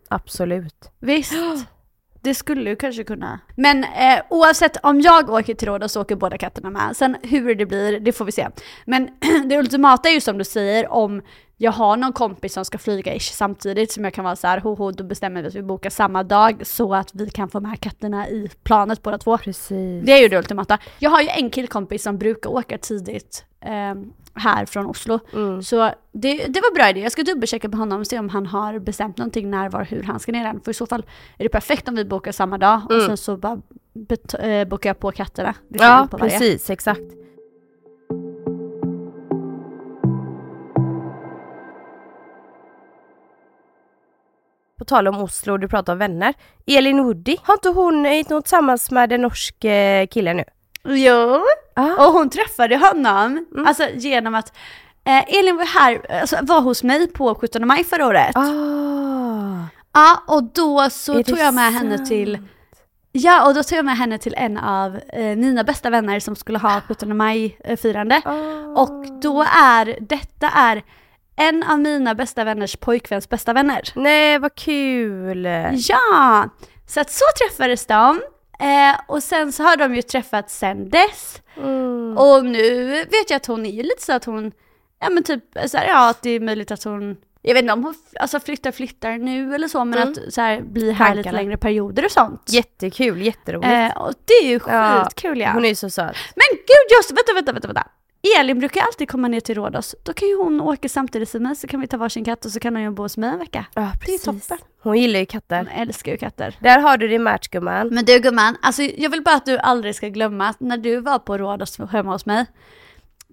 Absolut. Visst. Det skulle ju kanske kunna. Men eh, oavsett om jag åker till Rhodos så åker båda katterna med. Sen hur det blir, det får vi se. Men det ultimata är ju som du säger om jag har någon kompis som ska flyga ish samtidigt som jag kan vara så här, hoho, då bestämmer vi att vi bokar samma dag så att vi kan få med katterna i planet båda två. Precis. Det är ju det ultimata. Jag har ju en killkompis som brukar åka tidigt eh, här från Oslo. Så det, det var bra idé. Jag ska dubbelchecka på honom och se om han har bestämt någonting när, var, hur han ska ner den. För i så fall är det perfekt om vi bokar samma dag och sen så bara eh, bokar jag på katterna. Ja, på precis. Exakt. På tal om Oslo, du pratar om vänner. Elin Woody, har inte hon gick något tillsammans med en norsk eh, kille nu? Jo, Ah. och hon träffade honom, alltså genom att eh, Elin var här, alltså var hos mig på 17 maj förra året. Ah. Ja, och då så Är tog jag med henne sant? till Ja, och då tog jag med henne till en av eh, mina bästa vänner som skulle ha 17 maj-firande. Ah. Och då är, detta är en av mina bästa vänners pojkväns bästa vänner. Nej, vad kul! Ja! Så att så träffades de. Eh, och sen så har de ju träffats sen dess. Mm. Och nu vet jag att hon är ju lite så att hon, ja men typ så här, ja att det är möjligt att hon, jag vet inte om hon alltså flyttar flyttar nu eller så, men Mm. att så här, bli här lite Tankarna. längre perioder och sånt. Jättekul, jätteroligt. Eh, och det är ju Ja, skitkul ja. Hon är ju så söt. Men gud just vänta, vänta, vänta, vänta. Elin brukar alltid komma ner till Rhodos. Då kan ju hon åka samtidigt som mig så kan vi ta varsin katt och så kan hon ju bo hos mig en vecka. Ja, Det är precis. toppen. Hon gillar ju Hon katter. älskar ju katter. Där har du din match gumman. Men du gumman, alltså jag vill bara att du aldrig ska glömma att när du var på Rhodos hemma hos mig,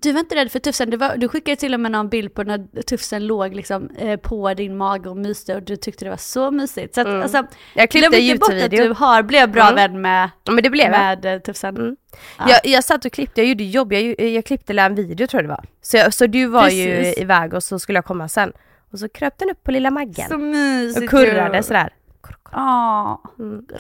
du var inte rädd för tufsen, du, var, du skickade till och med någon bild på när tufsen låg liksom eh, på din mage och myste och du tyckte det var så mysigt. Så att, Mm. alltså, Jag glöm inte bort att du har, blev bra Mm. vän med, Ja, men det blev jag. med eh, tufsen. Mm. Ja. Jag, jag satt och klippte, jag gjorde jobb, jag, ju- jag klippte en video tror jag det var. Så, jag, så du var ju Precis. iväg och så skulle jag komma sen. Och så kröp den upp på lilla Maggen. Så mysigt och kurrade ju. sådär. Ja. Mm.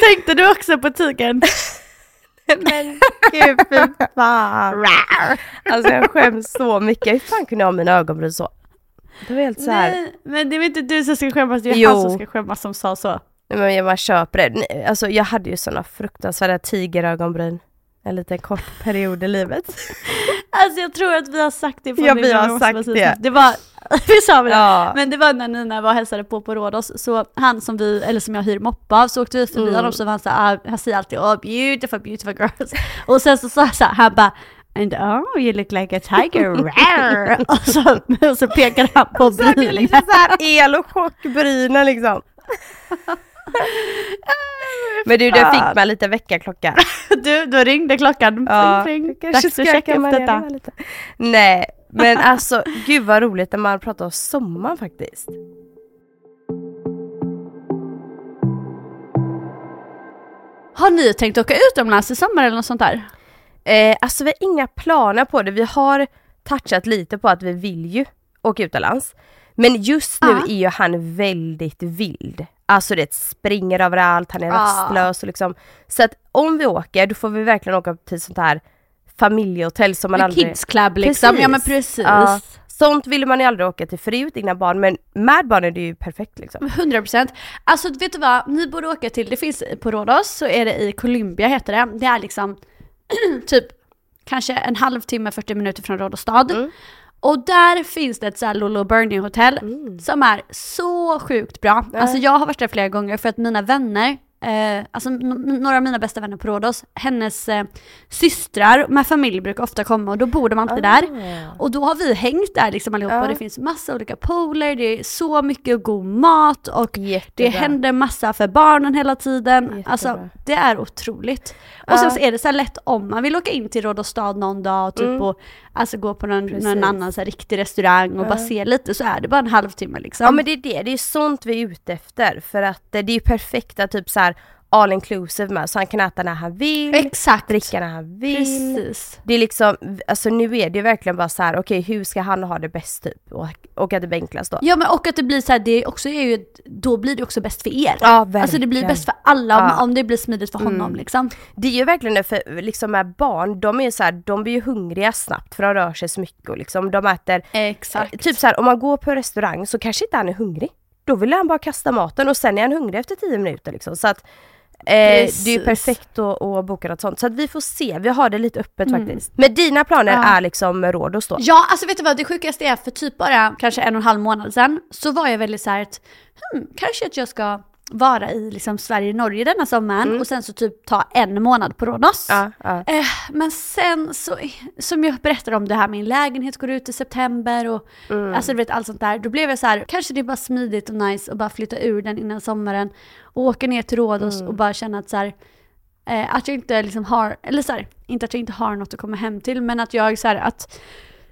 Tänkte du också på tigern? Men gud fy fan. Alltså jag skäms så mycket. Hur fan kunde jag ha mina ögonbryn så? Det var helt så här. Nej, men det är inte du som ska skämmas, det är Jo. han som ska skämmas som sa så. Nej, men jag bara köper det. Alltså jag hade ju såna fruktansvärda tigerögonbryn. En liten kort period i livet. Alltså jag tror att vi har sagt det på Ja, vi har sagt det. Det var, vi sa väl? Ja. Men det var när Nina var och hälsade på på Rhodos, så han som vi, eller som jag hyr moppe av, så åkte vi förbi Mm. honom så var han så här, ah, han säger alltid oh beautiful, beautiful girls. Och sen så sa jag så här, han bara And oh you look like a tiger, Rawr." och, så, och så pekade han på Så brynen. liksom så här el och chockbrynen liksom. Men du, det fick man lite väckarklocka. Du, då ringde klockan. Ja, Pling, pling. Dags att checka upp detta. Nej, men alltså gud vad roligt när man pratar om sommaren faktiskt. Har ni tänkt åka utomlands i sommar eller något sånt där? Eh, alltså vi har inga planer på det. Vi har touchat lite på att vi vill ju åka utomlands. Men just nu Ja. är ju han väldigt vild. Alltså det springer överallt, han är Ja. rastlös och liksom. Så att om vi åker då får vi verkligen åka till sånt här familjehotell som man aldrig... Kids Club liksom, ja men precis. Ja. Sånt ville man ju aldrig åka till förut innan barn men med barn är det ju perfekt liksom. 100%. Alltså vet du vad, ni borde åka till, det finns på Rhodos, så är det i Columbia heter det. Det är liksom typ kanske en halvtimme, 40 minuter från Rhodos stad. Mm. Och där finns det ett såhär Lolo Bernie hotell som är så sjukt bra. Alltså jag har varit där flera gånger för att mina vänner, eh, alltså några av mina bästa vänner på Rhodos, hennes eh, systrar med familj brukar ofta komma och då bor de alltid där. Och då har vi hängt där liksom allihopa Ja. och det finns massa olika pooler, det är så mycket god mat och det Jättebra. händer massa för barnen hela tiden. Jättebra. Alltså det är otroligt. Och Ja. sen så är det så lätt om man vill åka in till Rhodos stad någon dag typ Mm. och alltså gå på någon, Precis. någon annan så här, riktig restaurang och Ja. bara se lite så är det bara en halvtimme liksom. Ja men det är det, det är sånt vi är ute efter för att eh, det är ju perfekta typ så här all inclusive med så han kan äta när han vill, Exakt. dricka när han vill. Precis. Det är liksom, alltså nu är det ju verkligen bara så här: okej hur ska han ha det bäst typ? Och, och att det blir enklast då. Ja men och att det blir så här, det också är ju, då blir det också bäst för er. Ja, verkligen. Alltså det blir bäst för alla om, Ja. om det blir smidigt för honom Mm. liksom. Det är ju verkligen det för liksom med barn, de är ju så här, de blir ju hungriga snabbt för de rör sig så mycket och liksom de äter Exakt. Typ så här, om man går på restaurang så kanske inte han är hungrig. Då vill han bara kasta maten och sen är han hungrig efter 10 minuter liksom. Så att eh, det är ju perfekt att, att boka något sånt. Så att vi får se, vi har det lite öppet Mm. faktiskt. Men dina planer Ja. är liksom Rhodos då? Ja, alltså vet du vad det sjukaste är för typ bara kanske en och en halv månad sedan så var jag väldigt såhär att hmm, kanske att jag ska vara i liksom Sverige Norge denna sommaren och sen så typ ta en månad på Rhodos. Mm. Ja, ja. Eh, men sen så, som jag berättade om det här, min lägenhet går ut i september och Mm. alltså du vet allt sånt där. Då blev jag så här, kanske det är bara smidigt och nice att bara flytta ur den innan sommaren och åka ner till Rhodos Mm. och bara känna att så här, eh, att jag inte liksom har, eller så här, inte att jag inte har något att komma hem till men att jag så här, att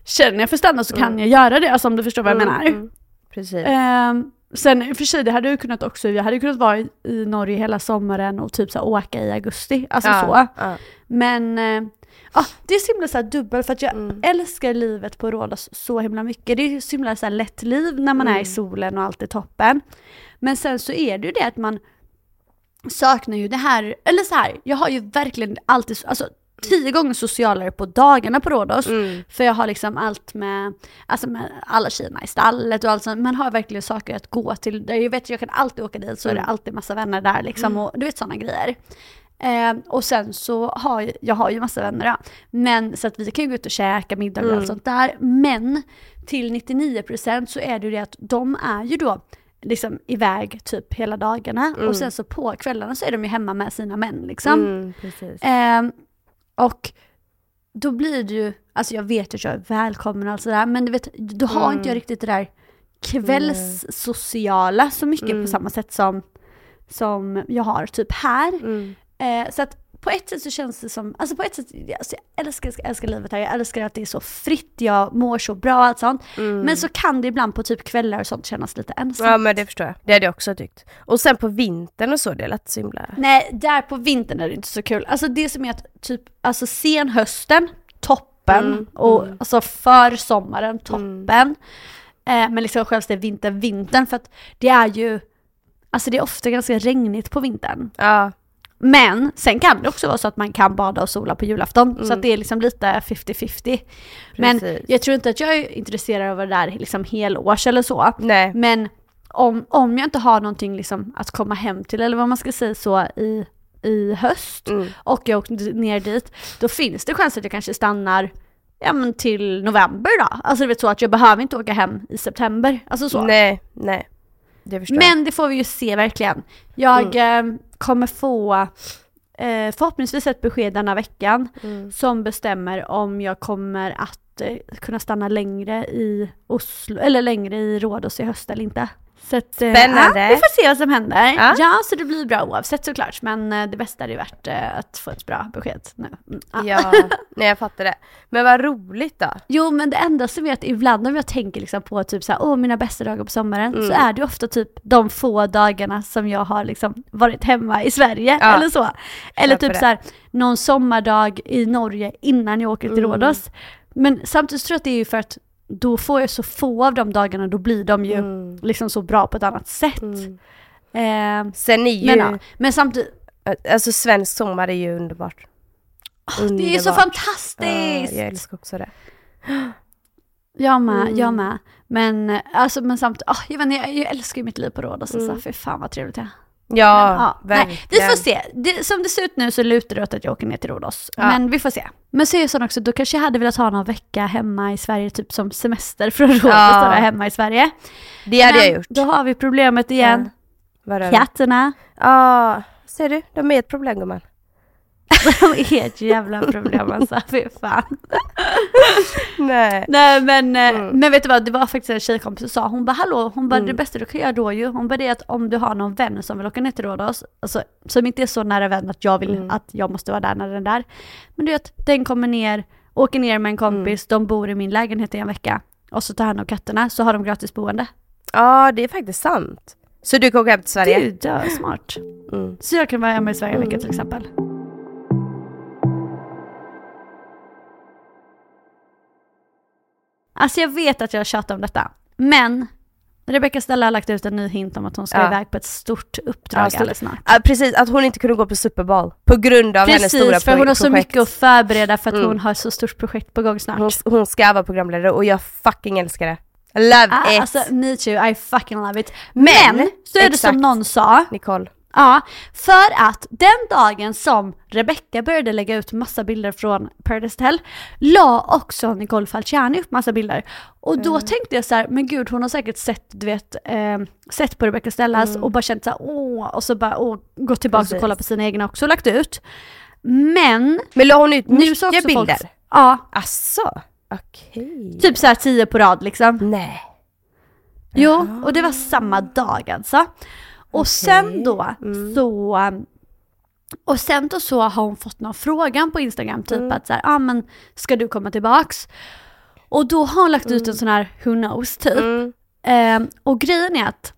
känner jag för stanna så kan jag göra det, alltså om du förstår vad jag Mm, menar. mm. Precis. Ehm, sen i och för sig, det hade jag kunnat också, jag hade kunnat vara i, i Norge hela sommaren och typ så här, åka i augusti, alltså Ja, så. ja. Men eh, ja, det är så himla så här dubbel för att jag Mm. älskar livet på Rhodos så himla mycket. Det är så himla så lätt liv när man är Mm. i solen och allt är toppen. Men sen så är det ju det att man saknar ju det här, eller så här, jag har ju verkligen alltid, alltså tio gånger socialare på dagarna på Rhodos. Mm. För jag har liksom allt med, alltså med alla tjejerna i stallet och allt sånt. Man har verkligen saker att gå till. Jag vet jag kan alltid åka dit så är det Mm. alltid massa vänner där liksom och du vet sådana grejer. Eh, och sen så har jag, jag har ju massa vänner ja. Men så att vi kan ju gå ut och käka middag och Mm. allt sånt där. Men till 99% så är det ju det att de är ju då liksom iväg typ hela dagarna Mm. och sen så på kvällarna så är de ju hemma med sina män liksom. Mm, och då blir det ju, alltså jag vet att jag är välkommen och allt sådär, men du vet, då har Mm. inte jag riktigt det där kvällssociala så mycket Mm. på samma sätt som, som jag har typ här. Mm. Eh, så att på ett sätt så känns det som, alltså på ett sätt, alltså jag älskar, älskar, älskar livet här, jag älskar att det är så fritt, jag mår så bra och allt sånt. Mm. Men så kan det ibland på typ kvällar och sånt kännas lite ensamt. Ja men det förstår jag, det hade jag också tyckt. Och sen på vintern och så, det lät så himla... Nej, där på vintern är det inte så kul. Alltså det som är att typ, alltså senhösten, toppen. Mm, och mm. alltså försommaren, toppen. Eh, men liksom självaste vintern, vintern. För att det är ju, alltså det är ofta ganska regnigt på vintern. Ja. Men sen kan det också vara så att man kan bada och sola på julafton. Så Mm. att det är liksom lite 50-50. Men jag tror inte att jag är intresserad av det där liksom helårs eller så. Nej. Men om, om jag inte har någonting liksom att komma hem till eller vad man ska säga så i, i höst Mm. och jag åker ner dit, då finns det chans att jag kanske stannar ja, men till november då. Alltså du vet så att jag behöver inte åka hem i september. Alltså så. Nej, nej. Det. Men det får vi ju se verkligen. Jag eh, kommer få eh, förhoppningsvis ett besked denna veckan Mm. som bestämmer om jag kommer att eh, kunna stanna längre i Oslo, eller längre i Rhodos i höst eller inte. Så att, eh, Spännande. Ja, vi får se vad som händer. Ja. Ja. så det blir bra oavsett såklart. Men eh, det bästa är ju värt eh, att få ett bra besked nu. Mm, ja. Ja, nej jag fattar det. Men vad roligt då. Jo men det enda som är att ibland om jag tänker liksom på typ såhär, åh mina bästa dagar på sommaren, så Mm. är det ofta typ de få dagarna som jag har liksom varit hemma i Sverige Ja. eller så. Eller typ det. såhär någon sommardag i Norge innan jag åker till Mm. Rhodos. Men samtidigt tror jag att det är ju för att då får jag så få av de dagarna, då blir de ju Mm. liksom så bra på ett annat sätt. Mm. Eh, Sen är ju, men, men samtidigt, alltså svensk sommar är ju underbart. det är ju så Underbart. fantastiskt! Ja, jag älskar också det. Jag med, Mm. jag med. Men alltså men samtidigt, oh, jag, vet, inte, jag, jag älskar ju mitt liv på Rhodos alltså, Mm. för fan vad trevligt det är. Ja, Men, verkligen. nej, vi får se. Det, som det ser ut nu så lutar det åt att jag åker ner till Rhodos. Ja. Men vi får se. Men så är det så också, då kanske jag hade velat ha någon vecka hemma i Sverige, typ som semester från Rhodos, Ja. jag hemma i Sverige. Det hade Men jag gjort. Då har vi problemet igen. Vadå? Katterna. Ja, ser du? De är ett problem gumman. De är ett jävla problem alltså, fy fan. Nej. Nej men, eh, Mm. men vet du vad, det var faktiskt en tjejkompis som sa, hon bara hallå, hon bara Mm. det bästa du kan göra då ju, hon bara det är att om du har någon vän som vill åka ner till Rhodos, alltså som inte är så nära vän att jag vill Mm. att jag måste vara där när den är där. Men du vet, den kommer ner, åker ner med en kompis, Mm. de bor i min lägenhet i en vecka. Och så tar hand om katterna, så har de gratis boende. Ja, det är faktiskt sant. Så du kan åka hem till Sverige? Det är smart. Mm. Så jag kan vara hemma i Sverige en vecka Mm. till exempel. Alltså jag vet att jag tjatar om detta, men Rebecca Stella har lagt ut en ny hint om att hon ska Ja. iväg på ett stort uppdrag Ja, stort. alldeles snart. Ja, precis, att hon inte kunde gå på Super Bowl på grund av hennes stora Precis, för hon har så projekt. mycket att förbereda för att Mm. hon har så stort projekt på gång snart. Hon, hon ska vara programledare och jag fucking älskar det. Love Ah, it! alltså me too, I fucking love it. Men, Men, så är det exakt. som någon sa, Nicole. Ja, för att den dagen som Rebecca började lägga ut massa bilder från Paradise Hotel la också Nicole Falciani upp massa bilder. Och då tänkte jag så här, men gud hon har säkert sett, du vet, eh, sett på Rebecca Stellas och bara känt så här, åh, och så bara åh, gått tillbaka Precis. och kollat på sina egna också och lagt ut. Men Men la hon ut mycket också folk, bilder? ja, Asså? Okej. typ så här tio på rad liksom. Nej. Jo, och det var samma dag alltså. Och sen då Mm. så och sen då så har hon fått någon frågan på Instagram typ Mm. att så här, ah, men ska du komma tillbaks? Och då har hon lagt ut en sån här who knows typ. Mm. Ehm, och grejen är att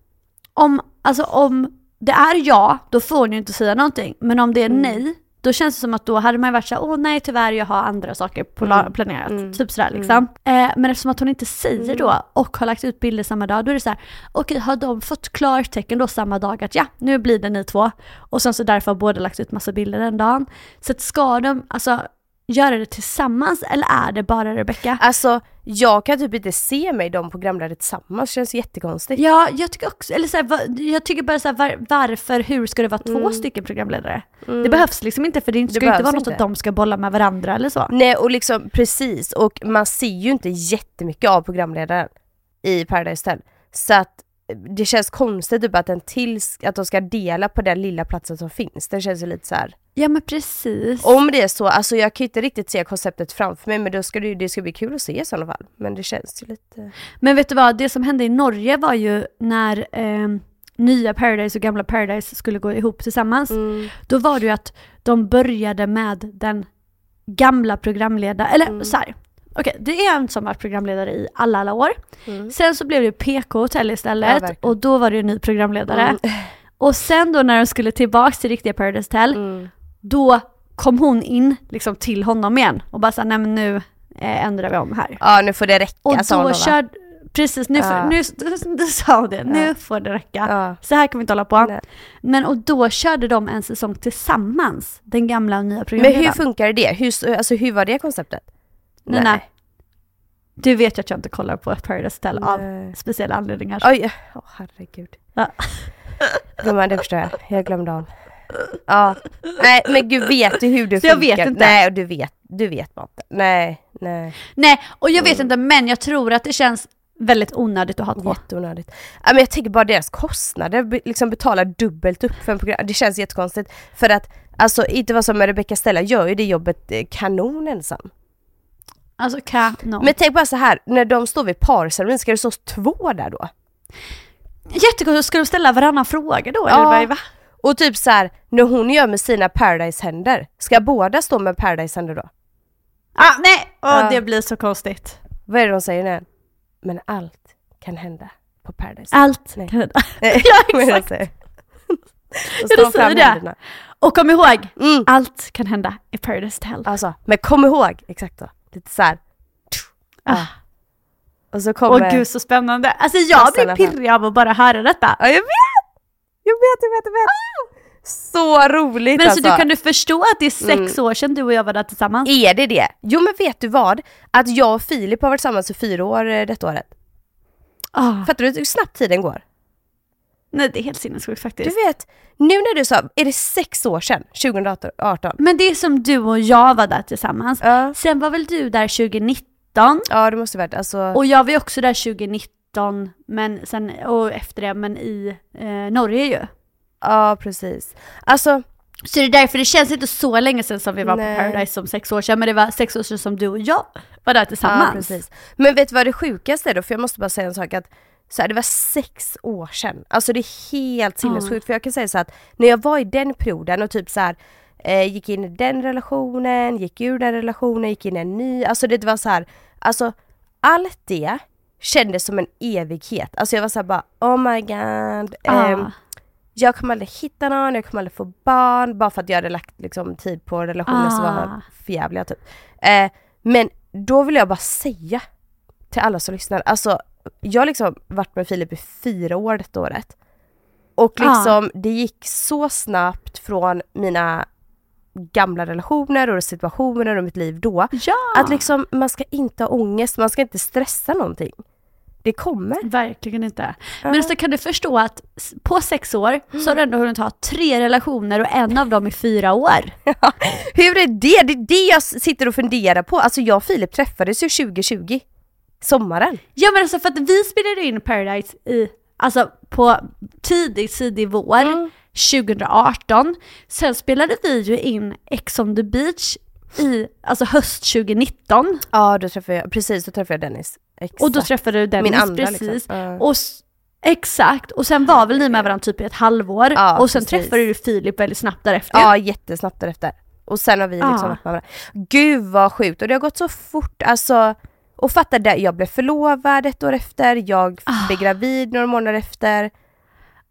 om, alltså om det är ja, då får hon ju inte säga någonting. Men om det är Mm. nej, då känns det som att då hade man ju varit såhär, åh nej tyvärr jag har andra saker Mm. planerat. Mm. Typ sådär liksom. Eh, men eftersom att hon inte säger Mm. då och har lagt ut bilder samma dag, då är det så här: okej har de fått klartecken då samma dag att ja, nu blir det ni två. Och sen så därför har båda lagt ut massa bilder den dagen. Så att ska de, alltså göra det tillsammans eller är det bara Rebecca? Alltså, jag kan typ inte se mig de programledare tillsammans, det känns jättekonstigt. Ja, jag tycker också, eller så här, jag tycker bara så här, var, varför, hur ska det vara två Mm. stycken programledare? Mm. Det behövs liksom inte för det ska Det inte vara något inte. att de ska bolla med varandra eller så. Nej och liksom precis, och man ser ju inte jättemycket av programledaren i Paradise Hotel. Så att det känns konstigt typ att, en till, att de ska dela på den lilla platsen som finns. Det känns ju lite så här. Ja men precis. Om det är så, alltså jag kan inte riktigt se konceptet framför mig men då ska det, det ska bli kul att se i sådana fall. Men det känns ju lite... Men vet du vad, det som hände i Norge var ju när eh, nya Paradise och gamla Paradise skulle gå ihop tillsammans. Mm. Då var det ju att de började med den gamla programledaren, eller Mm. så här. Okej, det är en som varit programledare i alla, alla år. Mm. Sen så blev det PK Hotel Ja, istället verkligen. och då var det en ny programledare. Mm. Och sen då när de skulle tillbaks till riktiga Paradise Hotel, Mm. Då kom hon in liksom till honom igen och bara sa nej men nu eh, ändrar vi om här. Ja nu får det räcka Och sa hon då körde, precis nu, Ja. nu, nu sa hon det, nu Ja. får det räcka. Ja. Så här kan vi inte hålla på. Nej. Men och då körde de en säsong tillsammans, den gamla och nya Men programledaren. hur funkar det? Hur, alltså, hur var det konceptet? Nej, nej. Du vet ju att jag inte kollar på Paradise Hotel av Nej. speciella anledningar. Oj, åh herregud. Ja. Gumman det förstår jag, jag glömde av. Ja, nej men gud vet du hur det Så jag funkar? vet inte. Nej och du vet, du vet bara inte. Nej, nej. Nej, och jag vet Mm. inte men jag tror att det känns väldigt onödigt att ha två. Jätteonödigt. Ja, men jag tänker bara deras kostnader, liksom betala dubbelt upp för en program. Det känns jättekonstigt. För att, alltså inte vara som med Rebecca Stella gör ju det jobbet eh, kanon ensam. Alltså kanon. Men tänk bara så här, när de står vid parceremonin, ska det stå två där då? Jättekonstigt, ska de ställa varannan fråga då? Ja. Eller vad, va? Och typ så här, när hon gör med sina Paradise-händer, ska båda stå med Paradise-händer då? Ah, nej, Åh, Ja. det blir så konstigt. Vad är det de säger nu? Men allt kan hända på Paradise. Allt Nej. kan hända. Nej, Ja, exakt. säger? Ja, Då du säger det. händerna. Och kom ihåg, Mm. allt kan hända i Paradise Hotel. Alltså, men kom ihåg, exakt så. Lite så här. Ah. Och så Åh kommer... gud så spännande. Alltså jag blir pirrig av att bara höra detta. Ja, jag vet! Jag vet, jag vet, jag vet! Så roligt Men alltså, alltså. du kan du förstå att det är sex Mm. år sedan du och jag var där tillsammans? Är det det? Jo men vet du vad? Att jag och Filip har varit tillsammans i fyra år eh, detta året. Ah, Fattar du hur snabbt tiden går? nej det är helt sinnessjukt faktiskt. Du vet, nu när du sa, är det sex år sedan? 2018? Men det är som du och jag var där tillsammans. Ja. Sen var väl du där 2019 Ja det måste varit, alltså. och jag var ju också där 2019 men sen, och efter det men i eh, Norge ju. Ja precis. Alltså, Så det är därför det känns inte så länge sedan som vi var Nej. på Paradise som sex år sedan men det var sex år sedan som du och jag var där ja tillsammans. precis. Men vet du vad det sjukaste är då? För jag måste bara säga en sak att så här, det var sex år sedan. Alltså det är helt sinnessjukt. För jag kan säga så att när jag var i den perioden och typ så här eh, gick in i den relationen, gick ur den relationen, gick in i en ny. Alltså det var så här, alltså allt det kändes som en evighet. Alltså jag var så här bara oh my god. Ah. ehm, jag kommer aldrig hitta någon, jag kommer aldrig få barn bara för att jag hade lagt liksom, tid på relationer som var Ah. förjävliga typ. Eh, men då vill jag bara säga till alla som lyssnar, alltså jag har liksom varit med Filip i fyra år detta året. Och Ah. liksom det gick så snabbt från mina gamla relationer och situationer och mitt liv då. Ja! Att liksom man ska inte ha ångest, man ska inte stressa någonting. Det kommer. Verkligen inte. Men alltså kan du förstå att på sex år så har du ändå hunnit ha tre relationer och en av dem i fyra år. Hur är det? Det är det jag sitter och funderar på. Alltså jag och Filip träffades ju 2020. Sommaren. Ja men alltså för att vi spelade in Paradise i, alltså på tidig, tidig vår 2018. Sen spelade vi ju in Ex on the beach i, alltså höst 2019. Ja, då träffade jag, precis då träffade jag Dennis. Exakt. Och då träffade du Dennis Min andra, precis. liksom. Och Exakt, och sen var väl ni med varandra typ i ett halvår. Ja, och sen precis. träffade du Filip väldigt snabbt därefter. Ja, jättesnabbt därefter. Och sen har vi liksom Ja. varit med varandra. Gud vad sjukt och det har gått så fort alltså. Och fatta det, jag blev förlovad ett år efter, jag Ah. blev gravid några månader efter.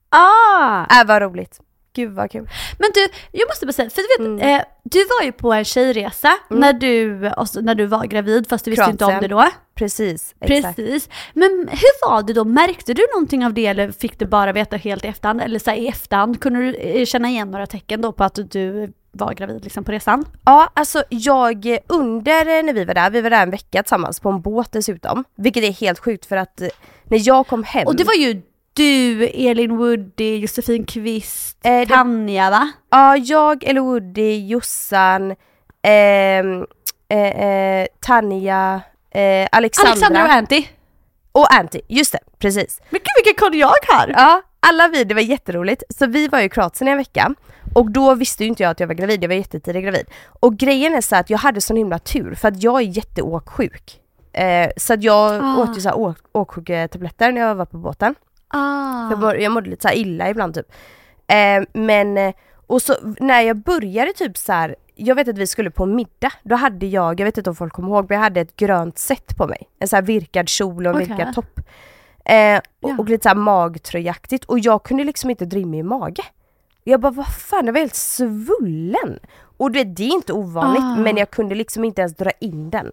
Ah! Äh vad roligt. Gud vad kul. Men du, jag måste bara säga, för du vet, Mm. eh, du var ju på en tjejresa när, du, alltså, när du var gravid fast du visste inte om det Kroatien. då. Precis, exakt. Precis. Men hur var det då? Märkte du någonting av det eller fick du bara veta helt i efterhand? Eller så här, i efterhand, kunde du eh, känna igen några tecken då på att du var gravid liksom på resan? Ja, alltså jag eh, under eh, när vi var där, vi var där en vecka tillsammans på en båt dessutom. Vilket är helt sjukt för att när jag kom hem. Och det var ju du, Elin Woody, Josefin Kvist, Eh, Tanja va? Ja, jag, eller Woody, Jossan, ehm, eh, eh, Tanja, eh, Alexandra, Alexandra och Anty. och Anty. Just det, precis. Men gud vilken koll jag har! Ja, alla vi, det var jätteroligt. Så vi var ju i Kroatien i en vecka och då visste ju inte jag att jag var gravid, jag var jättetidigt gravid. Och grejen är så att jag hade sån himla tur för att jag är jätteåksjuk. Eh, så att jag Ah. åt ju så åk, åksjuketabletter när jag var på båten. Ah. Jag, jag mådde lite så illa ibland typ. Eh, men, eh, och så när jag började typ så här, jag vet att vi skulle på middag, då hade jag, jag vet inte om folk kommer ihåg, men jag hade ett grönt set på mig. En så här virkad kjol och en Okej. virkad topp. Eh, och, Ja. och lite så här magtröjaktigt och jag kunde liksom inte dra in mig i mage. Jag bara vad fan, jag var helt svullen. Och det, det är inte ovanligt Ah. men jag kunde liksom inte ens dra in den.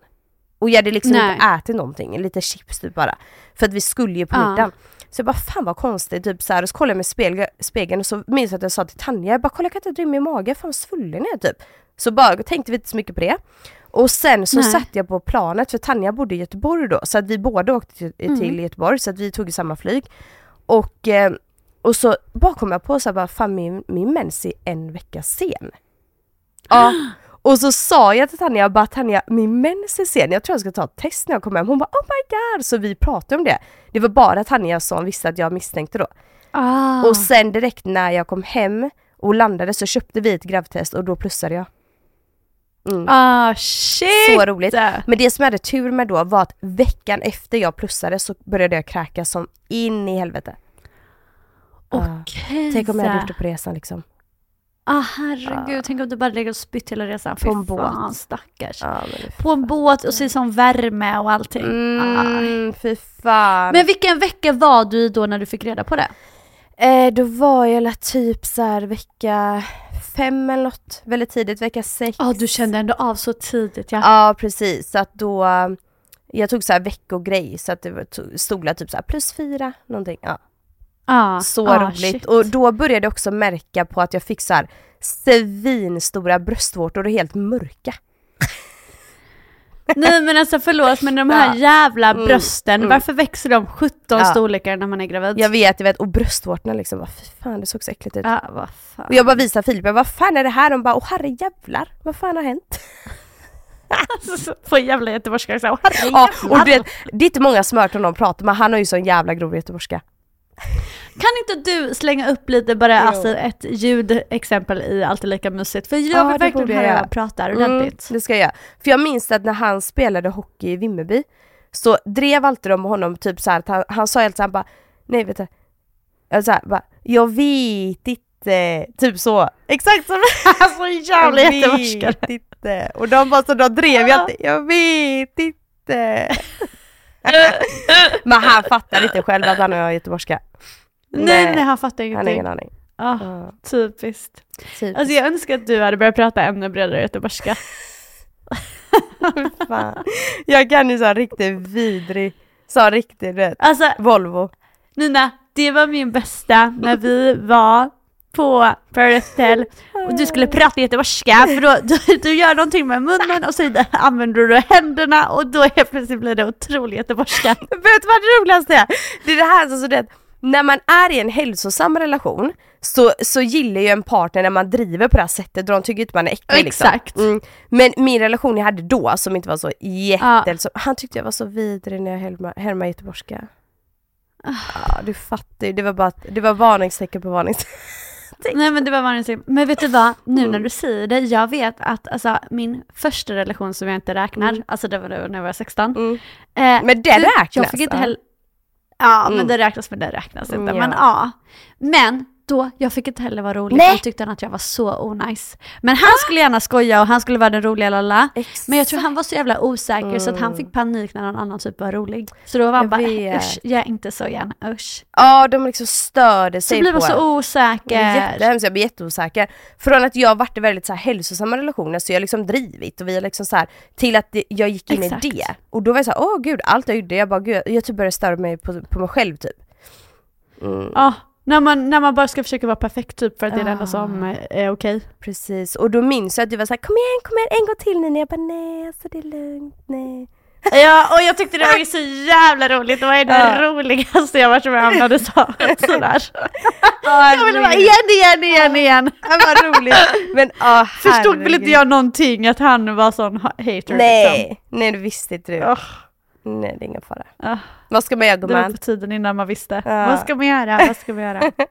Och jag hade liksom Nej. inte ätit någonting, lite chips typ bara. För att vi skulle ju på middagen. Så jag bara fan vad konstigt, typ så här, och så kollade jag med spegel, spegeln och så minns jag att jag sa till Tanja, jag bara kolla jag kan inte dra in mig i magen, fan vad svullen jag är typ. Så bara tänkte vi inte så mycket på det. Och sen så Nej. satt jag på planet, för Tanja bodde i Göteborg då, så att vi båda åkte till, Mm. till Göteborg, så att vi tog samma flyg. Och, eh, och så bara kom jag på så här, bara, fan min, min mens är en vecka sen. Ja. Och så sa jag till Tanja, jag bara Tanja, min mens är sen, jag tror jag ska ta ett test när jag kommer hem. Hon bara oh my god! Så vi pratade om det. Det var bara Tanja som visste att jag misstänkte då. Ah. Och sen direkt när jag kom hem och landade så köpte vi ett gravtest och då plussade jag. Mm. ah shit! Så roligt. Men det som jag hade tur med då var att veckan efter jag plussade så började jag kräkas som in i helvete. Okej. Tänk om jag hade gjort det på resan liksom. Ah, herregud, tänk om du bara lägger och spytt hela resan. På en Fy båt. fan, stackars. Ja, På en båt och så sån värme och allting. Ah. Mm, fy fan. Men vilken vecka var du i då när du fick reda på det? Eh, då var jag la typ så här vecka fem eller något, väldigt tidigt, vecka sex. Ja, du kände ändå av så tidigt ja. Ja precis, så att då jag tog så här veckogrej så att det var, to- stod typ så här plus fyra någonting. Ja. Ah, Så ah, roligt. shit. Och då började jag också märka på att jag fick så här svinstora bröstvårtor och helt mörka. Nej men alltså förlåt men de här Ja. jävla Mm, brösten, mm. varför växer de 17 Ja. storlekar när man är gravid? Jag vet, jag vet. Och bröstvårtorna liksom, vad fan det såg så äckligt ut. Ja, vad fan. Och jag bara visade Filip, vad fan är det här? De bara, åh herre jävlar, vad fan har hänt? På jävla göteborgska också. Ja, och du vet, det är inte många som har hört honom prata men han har ju sån jävla grov göteborgska. Kan inte du slänga upp lite bara alltså ett ljudexempel i Alltid lika mysigt? För jag Ja, vill verkligen jag höra jag pratar Mm, ordentligt. det ska jag göra. För jag minns att när han spelade hockey i Vimmerby så drev alltid de med honom typ så här att han, han sa helt så här, han bara nej vet du, jag så här, bara, jag vet inte, typ så. Exakt som Alltså jävla Jag göteborgska. vet inte. Och de bara så de drev ju alltid, jag vet inte. Men han fattar inte själv att han har göteborgska. Nej nej han fattar Han har ingenting. ingen aning. Ah, Ja, typiskt. typ. Alltså jag önskar att du hade börjat prata ännu bredare göteborgska. Fan. Jag kan ju så riktigt vidrig, så riktigt vet, Alltså Volvo. Nina, det var min bästa när vi var på Paradise Hotel och du skulle prata göteborgska för då, du, du gör någonting med munnen och så använder du händerna och då helt plötsligt blir det otroligt göteborgska. Vet du vad det roligaste är? Det är det här som så det, när man är i en hälsosam relation så, så gillar ju en partner när man driver på det här sättet och de tycker inte man är äcklig liksom. Exakt. Mm. Men min relation jag hade då som inte var så jätte, så, han tyckte jag var så vidrig när jag härmade härma göteborgska. Ja du fattar ju, det var bara, det var varningstecken på varningstecken. Nej men det var vanligt. Men vet du vad, nu när du säger det, jag vet att alltså, min första relation som jag inte räknar, Mm. alltså det var då när jag var 16. Mm. Eh, Men det räknas, Jag fick inte heller... Ja men Mm. det räknas men det räknas inte. Mm, Men ja. Men då, jag fick inte heller vara rolig, Nej. jag tyckte han att jag var så onajs. Men han skulle gärna skoja och han skulle vara den roliga lalla. Men jag tror han var så jävla osäker så att han fick panik när någon annan typ var rolig. Så då var han Jag bara vet. usch, jag är inte så igen, usch. Ja de liksom störde Så sig blir man på så. Det är osäker. jättehemskt, jag blir jätteosäker. Från att jag varit i väldigt så här hälsosamma relationer så jag har liksom drivit och vi har liksom så här till att det, jag gick in Exakt. i det. Och då var jag så här, åh gud, allt jag gjorde, jag bara gud, jag typ började störa mig på, på mig själv typ. Mm, Ja, när man, när man bara ska försöka vara perfekt typ för att det är det enda Ah. som eh, är okej. precis, och då minns jag att du var så här, kom igen, kom igen, en gång till Nina. Jag bara nej, alltså det är lugnt, nej. Ja, och jag tyckte det var ju så jävla roligt. Det var det Ja. roligaste jag varit med om när du sa sådär. Ja, Jag ville bara igen, igen, igen, igen. Det var roligt. Men ja, Förstod väl inte jag någonting att han var sån ha- hater liksom. Nej, nej det visste inte du. Åh. Nej det är ingen fara. Ah, Vad ska man göra det var gumman? på tiden innan man visste. Ja. Vad ska man göra? Vad ska man göra?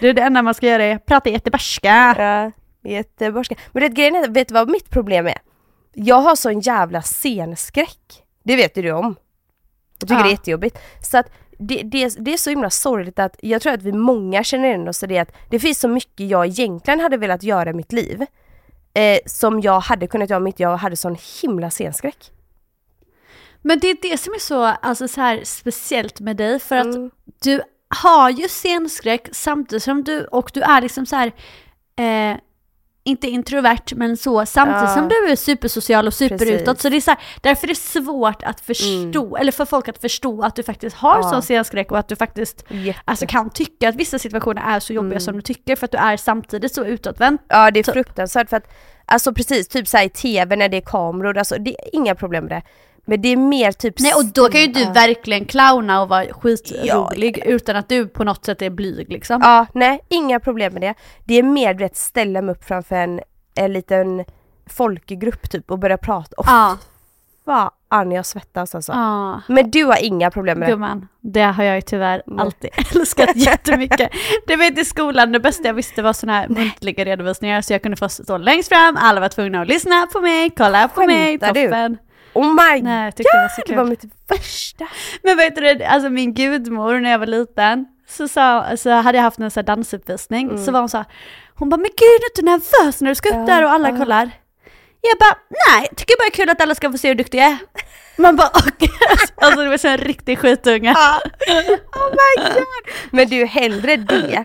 Du, det enda man ska göra är prata jättebarska. Ja, jätteborska. Men det grejen är, vet du vad mitt problem är? Jag har sån jävla scenskräck. Det vet ju du om. Jag tycker Ja. det är jättejobbigt. Så att det, det, det är så himla sorgligt att jag tror att vi många känner igen oss i det att det finns så mycket jag egentligen hade velat göra i mitt liv eh, som jag hade kunnat göra i mitt, jag hade sån himla scenskräck. Men det är det som är så, alltså, så här speciellt med dig för att Mm. du har ju scenskräck samtidigt som du, och du är liksom så här, eh, inte introvert men så, samtidigt Ja. som du är supersocial och superutåt. Precis. Så det är så här, därför är det svårt att förstå, eller för folk att förstå att du faktiskt har Ja. sån scenskräck och att du faktiskt Jätte. alltså, kan tycka att vissa situationer är så jobbiga Mm. som du tycker för att du är samtidigt så utåtvänd. Ja det är Typ. fruktansvärt för att, alltså precis, typ såhär i TV när det är kameror, alltså det är inga problem med det. Men det är mer typ... Nej och då kan ju du Ja. verkligen clowna och vara skitrolig utan att du på något sätt är blyg liksom. Ja, nej, inga problem med det. Det är mer du vet, ställa mig upp framför en, en liten folkgrupp typ och börja prata. Oh, Ja. Fan jag svettas alltså. Ja. Men du har inga problem med det? Gumman, det har jag ju tyvärr Nej. alltid älskat jättemycket. Du vet i skolan, det bästa jag visste var sådana här muntliga redovisningar så jag kunde få stå längst fram, alla var tvungna att lyssna på mig, kolla på mig, Skämtar du? Oh my Nej, jag tyckte det var så god, det var mitt värsta. Men vet du, alltså min gudmor när jag var liten, så, sa, så hade jag haft en sån här dansuppvisning, Mm. så var hon så här, hon bara men gud är du inte nervös när du ska upp Ja, där och alla ja. kollar? Jag bara nej, tycker bara det är kul att alla ska få se hur duktig jag är. Man bara okej, alltså det var som en riktig skitunge. Oh my god! Men du, hellre det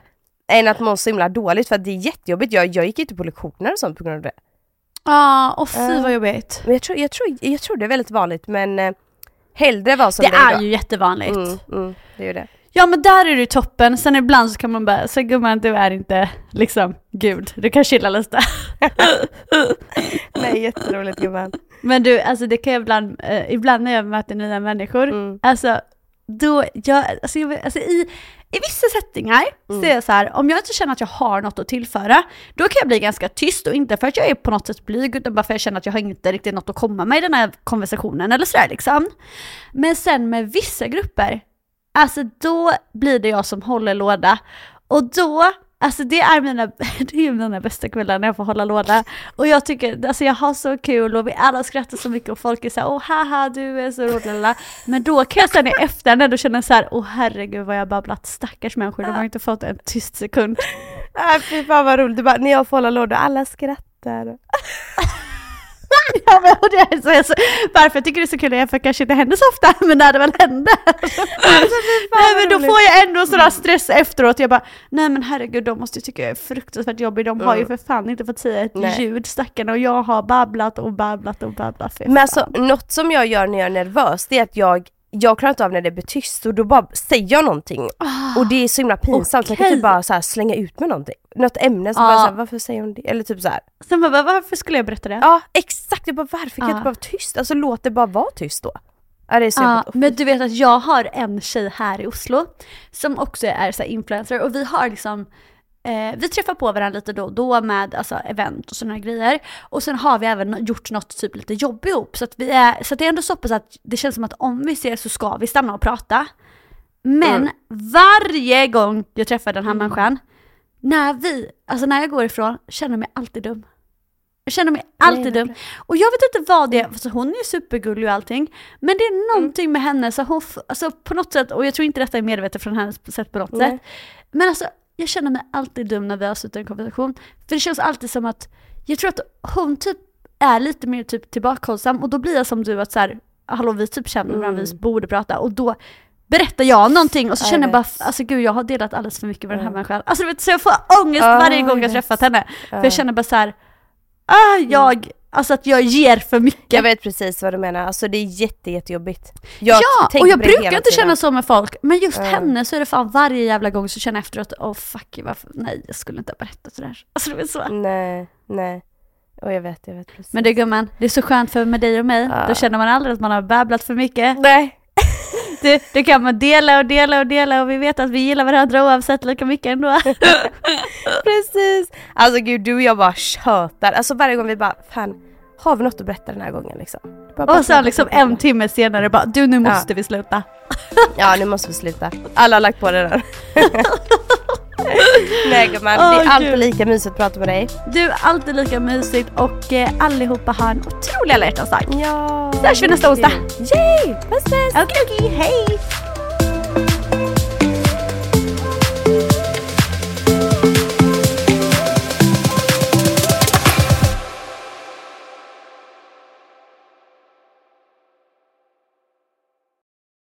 än att må så himla dåligt för att det är jättejobbigt. Jag, jag gick inte på lektioner och sånt på grund av det. Ja, och fy Ja. vad jobbigt. Men jag tror, jag, tror, jag tror det är väldigt vanligt men eh, hellre vara som Det dig är då. ju jättevanligt. Mm, mm, det är det. Ja men där är det ju toppen, sen ibland så kan man bara, så gumman du är inte liksom gud, du kan chilla lite. Nej jätteroligt gumman. Men du, alltså det kan jag ibland, eh, ibland när jag möter nya människor, Mm. alltså då, jag, alltså, jag, alltså i, i vissa settingar Mm. så är jag så här, om jag inte känner att jag har något att tillföra, då kan jag bli ganska tyst och inte för att jag är på något sätt blyg utan bara för att jag känner att jag har inte riktigt något att komma med i den här konversationen eller sådär liksom. Men sen med vissa grupper, alltså då blir det jag som håller låda och då Alltså det är mina, det är mina bästa kvällar när jag får hålla låda. Och jag tycker, alltså jag har så kul och vi alla skrattar så mycket och folk är såhär åh haha du är så rolig. Men då kan jag sen i efterhand ändå känna så här, åh herregud vad jag babblat, stackars människor, de har inte fått en tyst sekund. Äh, fy fan vad roligt, du bara, när jag får hålla låda, alla skrattar. Ja, men, och det är så, jag så, varför jag tycker det är så kul är för att kanske inte händer så ofta, men när det väl händer. nej men då roligt. får jag ändå sån där stress efteråt, jag bara nej men herregud de måste ju tycka jag är fruktansvärt jobbig, de har ju för fan inte fått säga ett Nej. ljud stackarna och jag har babblat och babblat och babblat. Men alltså något som jag gör när jag är nervös, det är att jag jag klarar inte av när det blir tyst och då bara säger jag någonting. Och det är så himla pinsamt så jag kan typ bara så slänga ut med någonting. Något ämne som Ja. bara så här, varför säger hon det? Eller typ så här. Sen bara, varför skulle jag berätta det? Ja exakt, jag bara varför kan jag Ja. inte bara vara tyst? Alltså låt det bara vara tyst då. Ja det är så jobbigt. men du vet att jag har en tjej här i Oslo som också är så influencer och vi har liksom eh, vi träffar på varandra lite då och då med alltså, event och sådana grejer. Och sen har vi även gjort något typ lite jobb ihop. Så, att vi är, så det är ändå så pass att det känns som att om vi ses så ska vi stanna och prata. Men Mm. varje gång jag träffar den här människan, när vi, alltså när jag går ifrån, känner jag mig alltid dum. Jag känner mig alltid dum. Och jag vet inte vad det är, alltså hon är supergullig och allting, men det är någonting med henne, så hon, alltså på något sätt, och jag tror inte detta är medvetet från hennes sätt på något Nej. sätt, men alltså jag känner mig alltid dum när vi i en konversation. För det känns alltid som att, jag tror att hon typ är lite mer typ tillbakahållsam och då blir jag som du att så här, hallå vi typ känner varandra, vi borde prata och då berättar jag någonting och så känner jag bara, alltså gud jag har delat alldeles för mycket med den här människan. Alltså du vet, så jag får ångest Ja, varje gång jag vet. träffat henne. För Ja. jag känner bara så här, ah, jag, alltså att jag ger för mycket. Jag vet precis vad du menar, alltså det är jätte, jättejobbigt. Jag ja, och jag brukar inte känna så med folk, men just Ja. henne så är det fan varje jävla gång så känner jag efteråt, åh oh, fuck, varför, nej jag skulle inte ha berättat sådär. Alltså det är så. Nej, nej. Och jag vet, jag vet precis. Men det gumman, det är så skönt för med dig och mig, Ja. då känner man aldrig att man har babblat för mycket. Nej. Det, det kan man dela och dela och dela och vi vet att vi gillar varandra oavsett lika mycket ändå. Precis! Alltså gud, du och jag bara tjötar. Alltså varje gång vi bara, fan, har vi något att berätta den här gången liksom? Bara, Och sen liksom en timme senare bara, du nu måste Ja. vi sluta. Ja, nu måste vi sluta. Alla har lagt på det där. Nej gumman, det Åh, är alltid lika mysigt att prata med dig. Du är alltid lika mysigt och eh, allihopa har en otrolig alla hjärtans dag. Ja. Så hörs vi nästa onsdag. Yay! Puss puss! Okej okej, hej!